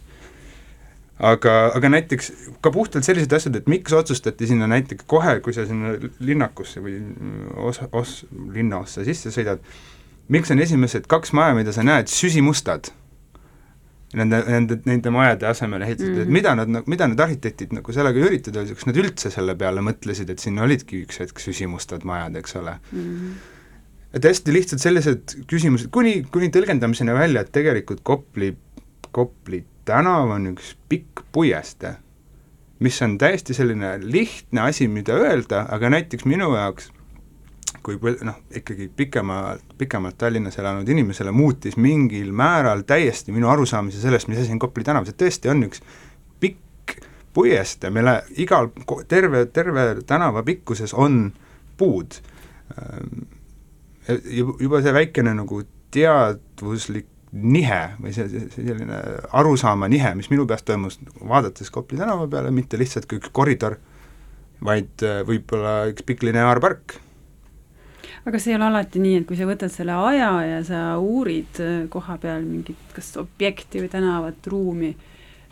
aga, aga näiteks ka puhtalt sellised asjad, et miks otsustati sinna näiteks kohe, kui sa sinna linnakusse või osa, os-, linnaossa sisse sõidad, miks on esimesed kaks maja, mida sa näed, süsimustad? Nende, nende, nende majade asemele ehitatud mm, -hmm. et mhm. mida nad, mida need arhitektid nagu sellega üritada, kas nad üldse selle peale mõtlesid, et siin olidki üks hetk süsimustad majad, eks ole mm. -hmm et hästi lihtsalt sellised küsimused, kuni, kuni tõlgendamiseni välja, et tegelikult Kopli, Kopli tänav on üks pikk puiestee, mis on täiesti selline lihtne asi, mida öelda, aga näiteks minu jaoks kui noh, ikkagi pikemalt, pikemalt Tallinnas elanud inimesele muutis mingil määral täiesti minu arusaamise sellest, mis asi on Kopli tänav, see tõesti on üks pikk puiestee, mille igal, terve, terve tänava pikkuses on puud. juba see väikene nagu teadvuslik nihe või see, see, selline arusaama nihe, mis minu peas toimus, vaadates Kopli tänava peale, mitte lihtsalt kui üks koridor, vaid äh, võib-olla üks pikk lineaarpark. aga see ei ole alati nii, et kui sa võtad selle aja ja sa uurid äh, koha peal mingit kas objekti või tänavat, ruumi,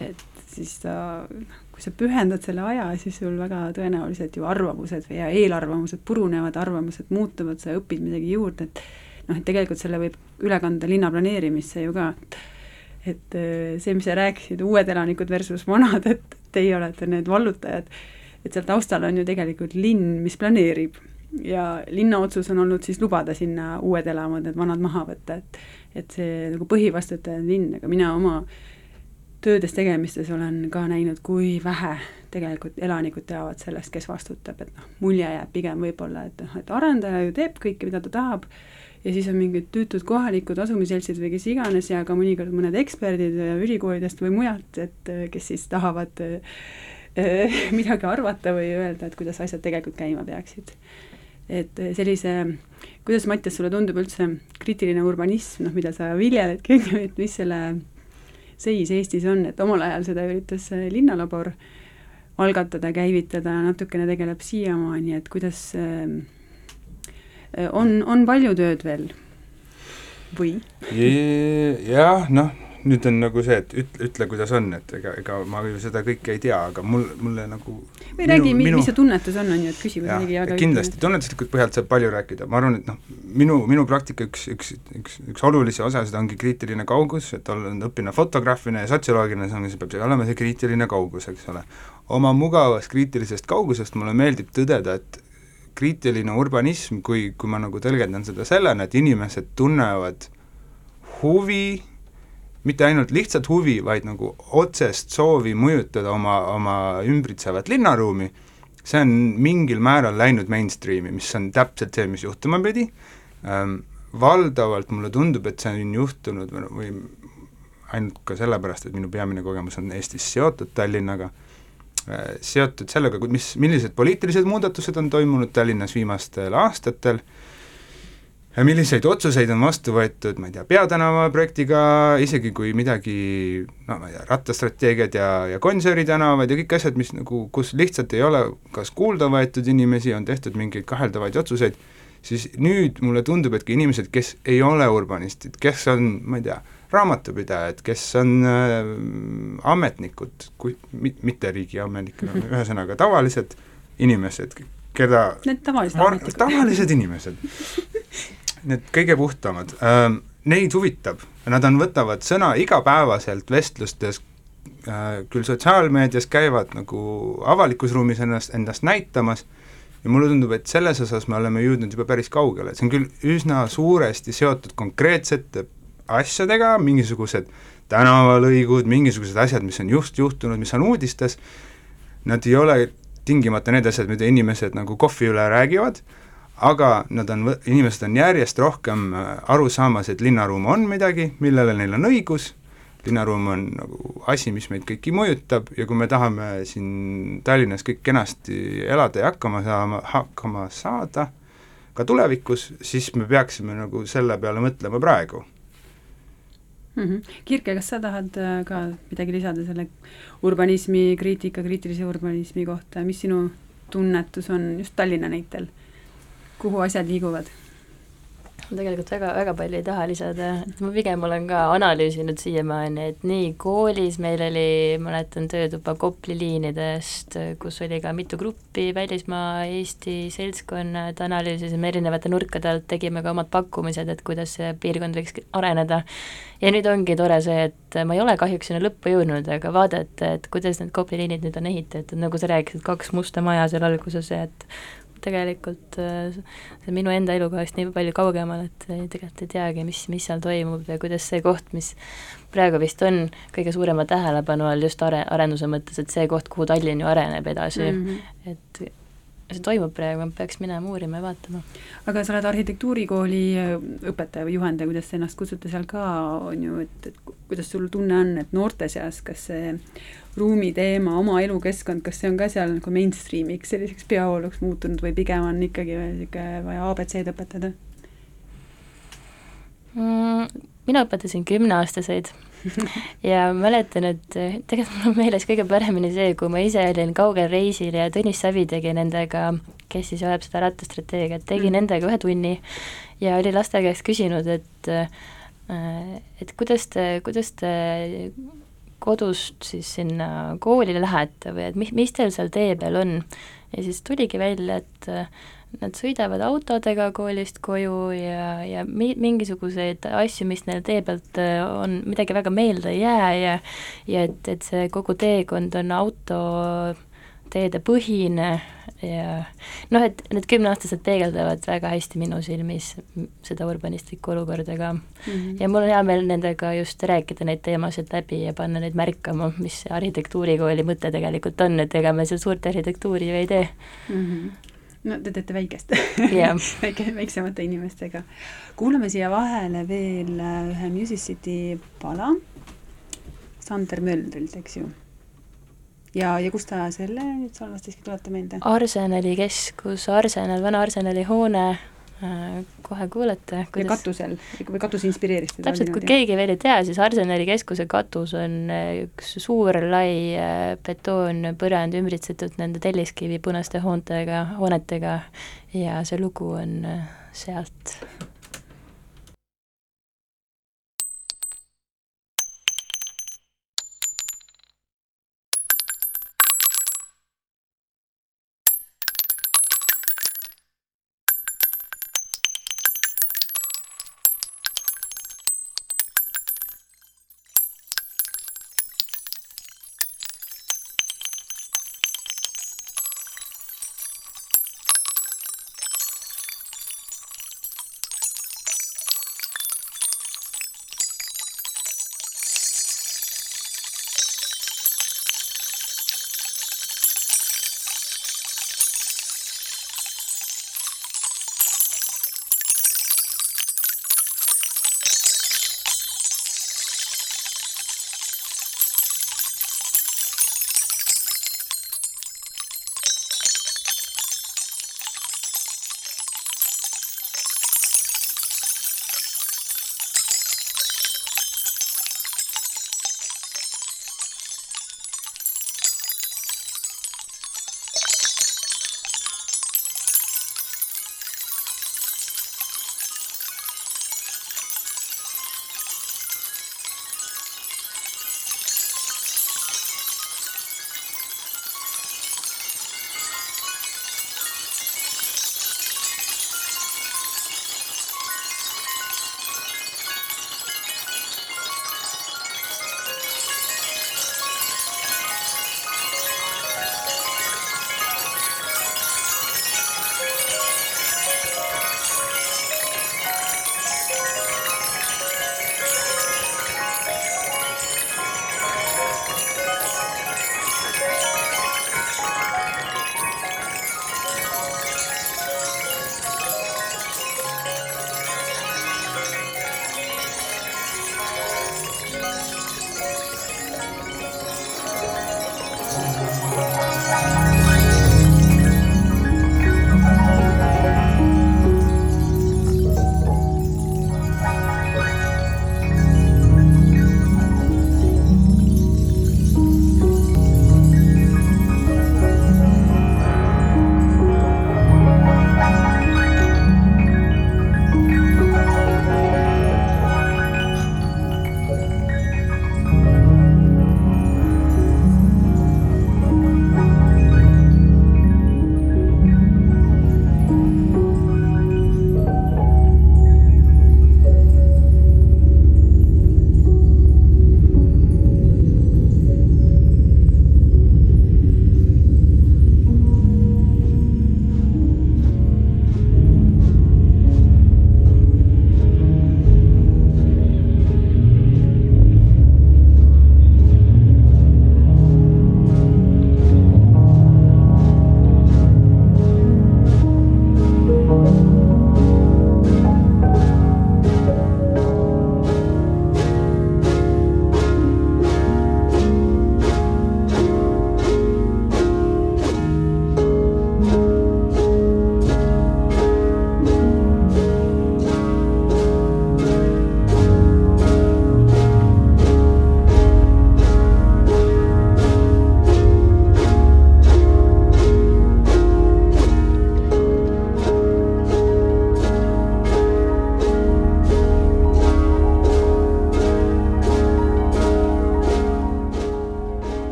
et siis ta, kui sa pühendad selle aja, siis sul väga tõenäoliselt ju arvamused või eelarvamused purunevad, arvamused muutuvad, sa õpid midagi juurde, et noh, et tegelikult selle võib üle kanda linna planeerimisse ju ka, et et äh, see, mis sa rääkisid, uued elanikud versus vanad, et teie olete need vallutajad, et seal taustal on ju tegelikult linn, mis planeerib. Ja linna otsus on olnud siis lubada sinna uued elamud, need vanad maha võtta, et et see nagu põhivastutaja on linn, aga mina oma töödes tegemistes olen ka näinud, kui vähe tegelikult elanikud teavad sellest, kes vastutab, et noh, mulje jääb pigem võib-olla, et noh, et arendaja ju teeb kõike, mida ta tahab, ja siis on mingid tüütud kohalikud asumiseltsid või kes iganes ja ka mõnikord mõned eksperdid ülikoolidest või mujalt, et kes siis tahavad äh, midagi arvata või öelda, et kuidas asjad tegelikult käima peaksid. et sellise, kuidas Mattias, sulle tundub üldse kriitiline urbanism, noh, mida sa viljeledki, on ju, et mis selle seis Eestis on, et omal ajal seda üritas linnalabor algatada, käivitada, natukene tegeleb siiamaani, et kuidas äh, Äh, on, on palju tööd veel või? jah, noh, nüüd on nagu see, et ütle, ütle, kuidas on, et ega, ega ma ju seda kõike ei tea, aga mul, mulle nagu või räägi, mis see tunnetus on, on ju, et küsimus oligi väga kindlasti, tunnetuslikult põhjalt saab palju rääkida, ma arvan, et noh, minu, minu praktika üks, üks, üks, üks olulisi osasid ongi kriitiline kaugus, et olla, õppida fotograafina ja sotsioloogina, see peab olema see kriitiline kaugus, eks ole. oma mugavast kriitilisest kaugusest mulle meeldib tõdeda, et kriitiline urbanism, kui, kui ma nagu tõlgendan seda sellena, et inimesed tunnevad huvi, mitte ainult lihtsalt huvi, vaid nagu otsest soovi mõjutada oma, oma ümbritsevat linnaruumi, see on mingil määral läinud mainstream'i, mis on täpselt see, mis juhtuma pidi. Ähm,, valdavalt mulle tundub, et see on juhtunud või, ainult ka sellepärast, et minu peamine kogemus on Eestis seotud Tallinnaga seotud sellega, mis, millised poliitilised muudatused on toimunud Tallinnas viimastel aastatel, milliseid otsuseid on vastu võetud, ma ei tea, peatänava projektiga, isegi kui midagi, no ma ei tea, rattastrateegiad ja, ja Gonsiori tänavad ja kõik asjad, mis nagu, kus lihtsalt ei ole kas kuulda võetud inimesi, on tehtud mingeid kaheldavaid otsuseid, siis nüüd mulle tundub, et ka inimesed, kes ei ole urbanistid, kes on, ma ei tea, raamatupidajad, kes on äh, ametnikud, kui mi-, mitte riigiametnikud, ühesõnaga tavalised inimesed, keda Need tavalised ametnikud. tavalised inimesed, need kõige puhtamad. Ähm,, neid huvitab, nad on, võtavad sõna igapäevaselt vestlustes äh, küll sotsiaalmeedias käivad nagu avalikus ruumis ennast, endast näitamas, ja mulle tundub, et selles osas me oleme jõudnud juba päris kaugele, et see on küll üsna suuresti seotud konkreetsete asjadega, mingisugused tänavalõigud, mingisugused asjad, mis on just juhtunud, mis on uudistes, nad ei ole tingimata need asjad, mida inimesed nagu kohvi üle räägivad, aga nad on, inimesed on järjest rohkem äh, aru saamas, et linnaruum on midagi, millele neil on õigus, linnaruum on nagu asi, mis meid kõiki mõjutab ja kui me tahame siin Tallinnas kõik kenasti elada ja hakkama saama, hakkama saada ka tulevikus, siis me peaksime nagu selle peale mõtlema praegu mm. -hmm. Kirke, kas sa tahad äh, ka midagi lisada selle urbanismi kriitika, kriitilise urbanismi kohta, mis sinu tunnetus on just Tallinna näitel, kuhu asjad liiguvad? Tegelikult väga, väga palju ei taha lisada, et ma pigem olen ka analüüsinud siiamaani, et nii koolis meil oli, mäletan, töötuba Kopli liinidest, kus oli ka mitu gruppi, välismaa, Eesti seltskonnad, analüüsisime erinevate nurkade alt, tegime ka omad pakkumised, et kuidas see piirkond võiks areneda. ja nüüd ongi tore see, et ma ei ole kahjuks sinna lõppu jõudnud, aga vaadata, et kuidas need Kopli liinid nüüd on ehitatud, nagu sa rääkisid, kaks musta maja seal alguses et tegelikult äh, see minu enda elukohast nii palju kaugemal, et ei, tegelikult ei teagi, mis, mis seal toimub ja kuidas see koht, mis praegu vist on kõige suurema tähelepanu all just are-, arenduse mõttes, et see koht, kuhu Tallinn ju areneb edasi mm, -hmm. et see toimub praegu, peaks minema uurima ja vaatama. aga sa oled arhitektuurikooli õpetaja või juhendaja, kuidas te ennast kutsute seal ka, on ju, et, et kuidas sul tunne on, et noorte seas, kas see ruumi teema, oma elukeskkond, kas see on ka seal nagu mainstream'iks, selliseks peavooluks muutunud või pigem on ikkagi niisugune vaja abc-d õpetada mm,? mina õpetasin kümneaastaseid ja mäletan, et tegelikult mul on meeles kõige paremini see, kui ma ise olin kaugel reisil ja Tõnis Savi tegi nendega, kes siis ajab seda rattastrateegiat, tegi mm. nendega ühe tunni ja oli laste käest küsinud, et et kuidas te, kuidas te kodust siis sinna kooli lähete või et mis, mis teil seal tee peal on. ja siis tuligi välja, et nad sõidavad autodega koolist koju ja, ja mi-, mingisuguseid asju, mis neil tee pealt äh, on, midagi väga meelde ei jää ja ja et, et see kogu teekond on autoteede põhine ja noh, et need kümneaastased peegeldavad väga hästi minu silmis seda urbanistlikku olukorda ka mm. -hmm. ja mul on hea meel nendega just rääkida neid teemasid läbi ja panna neid märkama, mis see arhitektuurikooli mõte tegelikult on, et ega me seal suurt arhitektuuri ju ei tee mm. -hmm no te teete väikest yeah. väike, väiksemate inimestega. kuulame siia vahele veel ühe Musicity pala Sander Möldrilt, eks ju. ja, ja kust ta selle nüüd salvestiski tuleta meelde? Arsenali keskus, Arsenal, vana Arsenali hoone kohe kuulete. ja katusel või katus inspireeris teda? täpselt, kui keegi veel ei tea, siis Arsenali keskuse katus on üks suur lai betoonpõrand ümbritsetud nende telliskivi punaste hoontega, hoonetega ja see lugu on sealt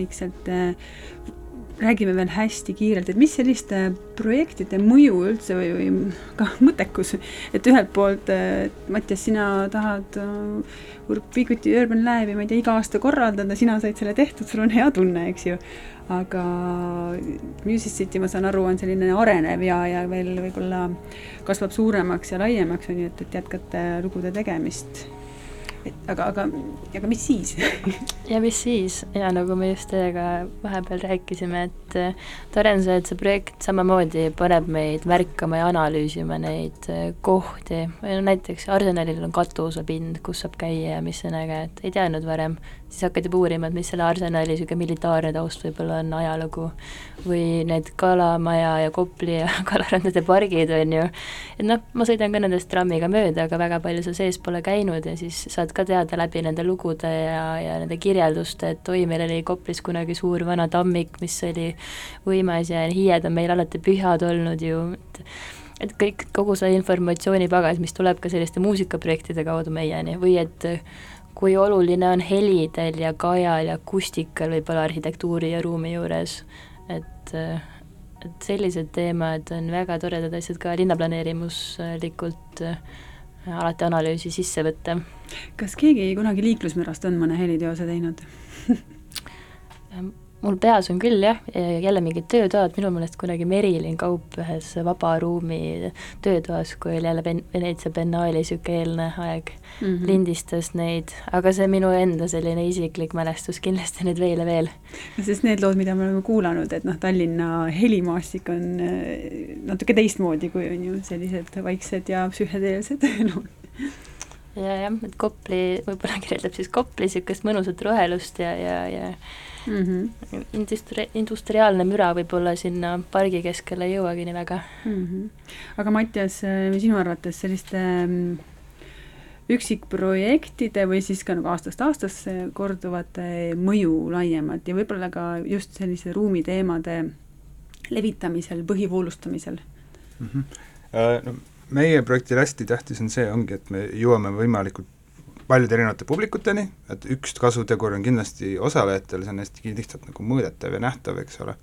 vaikselt äh, räägime veel hästi kiirelt, et mis selliste projektide mõju üldse või, või ka mõttekus, et ühelt poolt, Mattias, sina tahad uh, Urbikuti Urban Lab'i, ma ei tea, iga aasta korraldada, sina said selle tehtud, sul on hea tunne, eks ju. aga Music City, ma saan aru, on selline arenev ja, ja veel võib-olla kasvab suuremaks ja laiemaks, on ju, et, et jätkate lugude tegemist et aga, aga, aga mis siis? Ja mis siis? Ja nagu me just teiega vahepeal rääkisime, et tore on see, et see projekt samamoodi paneb meid märkama ja analüüsima neid äh, kohti, no näiteks Arsenalil on katusepind, kus saab käia ja mis on äge, et ei teadnud varem, siis hakkad juba uurima, et mis selle Arsenali niisugune militaarne taust võib-olla on, ajalugu, või need Kalamaja ja Kopli ja Kalarandade pargid, on ju, et noh, ma sõidan ka nendest trammiga mööda, aga väga palju seal sees pole käinud ja siis saad ka teada läbi nende lugude ja, ja nende kirjelduste, et oi, meil oli Koplis kunagi suur vana tammik, mis oli võimas ja hiied on meil alati pühad olnud ju, et et kõik, kogu see informatsioonipagas, mis tuleb ka selliste muusikaprojektide kaudu meieni või et kui oluline on helidel ja kajal ja akustikal võib-olla arhitektuuri ja ruumi juures, et, et sellised teemad on väga toredad asjad ka linnaplaneerimuslikult äh, alati analüüsi sisse võtta. kas keegi kunagi liiklusmürast on mõne heliteose teinud mul peas on küll jah, jälle mingid töötoad, minu meelest kunagi Merilin Kaup ühes Vaba Ruumi töötoas, kui oli jälle Ven-, Veneetsia biennaali niisugune eelne aeg mm, -hmm. lindistas neid, aga see minu enda selline isiklik mälestus kindlasti nüüd veel ja veel. sest need lood, mida me oleme kuulanud, et noh, Tallinna helimaastik on äh, natuke teistmoodi, kui on ju sellised vaiksed ja psühhedeelsed lood ja jah, et Kopli võib-olla kirjeldab siis Kopli niisugust mõnusat rohelust ja, ja, ja mm -hmm. industri-, industriaalne müra võib-olla sinna pargi keskele ei jõuagi nii väga mm. -hmm. aga Mattias, sinu arvates selliste mm, üksikprojektide või siis ka nagu aastast aastasse korduvate mõju laiemalt ja võib-olla ka just sellise ruumiteemade levitamisel, põhivoolustamisel mm? -hmm. No meie projektil hästi tähtis on see, ongi, et me jõuame võimalikult paljude erinevate publikuteni, et üks kasutegur on kindlasti osalejatel, see on hästi lihtsalt nagu mõõdetav ja nähtav, eks ole.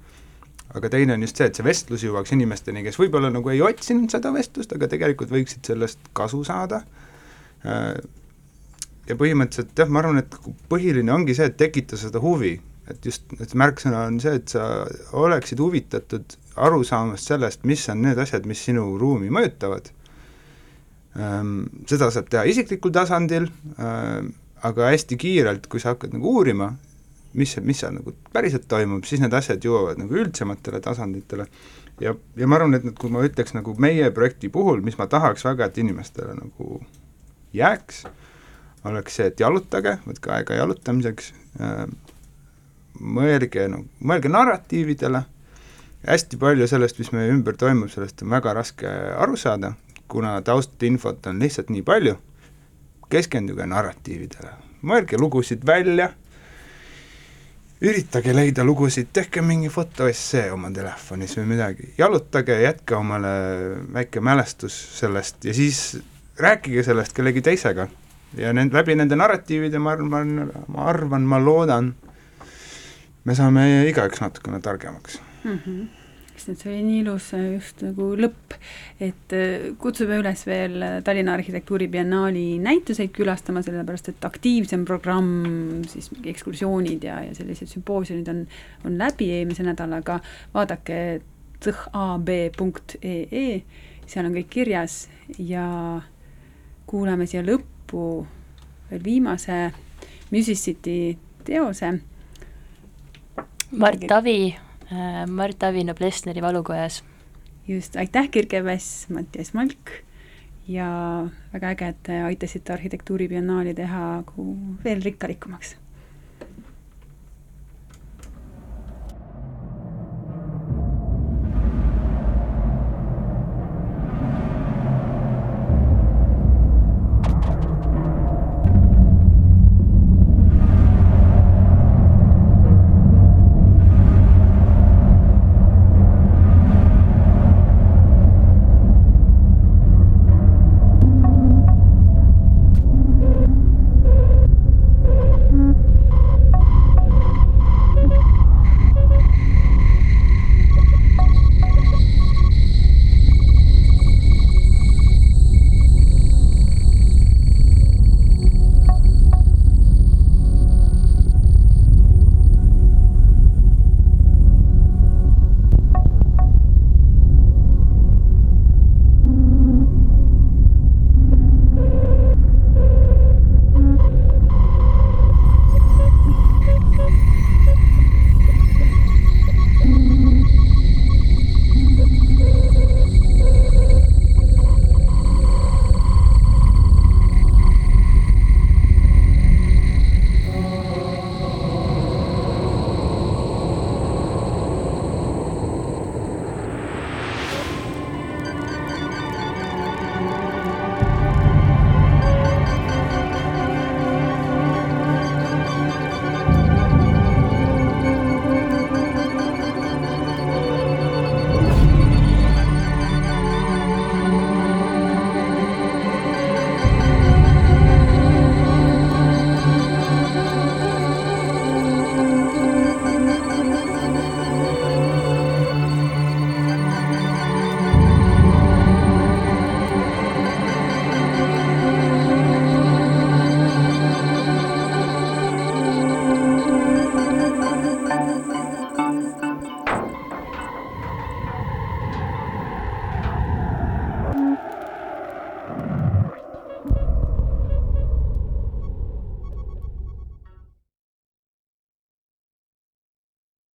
aga teine on just see, et see vestlus jõuaks inimesteni, kes võib-olla nagu ei otsinud seda vestlust, aga tegelikult võiksid sellest kasu saada. ja põhimõtteliselt jah, ma arvan, et põhiline ongi see, et tekitada seda huvi, et just, et märksõna on see, et sa oleksid huvitatud aru saamast sellest, mis on need asjad, mis sinu ruumi mõjutavad seda saab teha isiklikul tasandil, ehm, aga hästi kiirelt, kui sa hakkad nagu uurima, mis, mis seal nagu päriselt toimub, siis need asjad jõuavad nagu üldsematele tasanditele. ja, ja ma arvan, et nüüd, kui ma ütleks nagu meie projekti puhul, mis ma tahaks väga, et inimestele nagu jääks, oleks see, et jalutage, võtke aega jalutamiseks äh,, mõelge, no mõelge narratiividele, hästi palju sellest, mis meie ümber toimub, sellest on väga raske aru saada, kuna taustinfot on lihtsalt nii palju, keskenduge narratiividele, mõelge lugusid välja, üritage leida lugusid, tehke mingi fotoessee oma telefonis või midagi, jalutage, jätke omale väike mälestus sellest ja siis rääkige sellest kellegi teisega. ja need, läbi nende narratiivide ma arvan, ma arvan, ma loodan, me saame igaüks natukene targemaks mm. -hmm sest et see oli nii ilus just nagu lõpp, et äh, kutsume üles veel Tallinna Arhitektuuribiennaali näituseid külastama, sellepärast et aktiivsem programm, siis mingi ekskursioonid ja, ja sellised sümpoosiumid on, on läbi eelmise nädalaga, vaadake zhab.ee, seal on kõik kirjas ja kuulame siia lõppu veel viimase Musicity teose. Mart Tavi Äh, Mart Avino Plesneri valukojas. just, aitäh, Kirke Päss, Mattias Malk ja väga äge, et aitasite arhitektuuribiennaali teha veel rikkalikumaks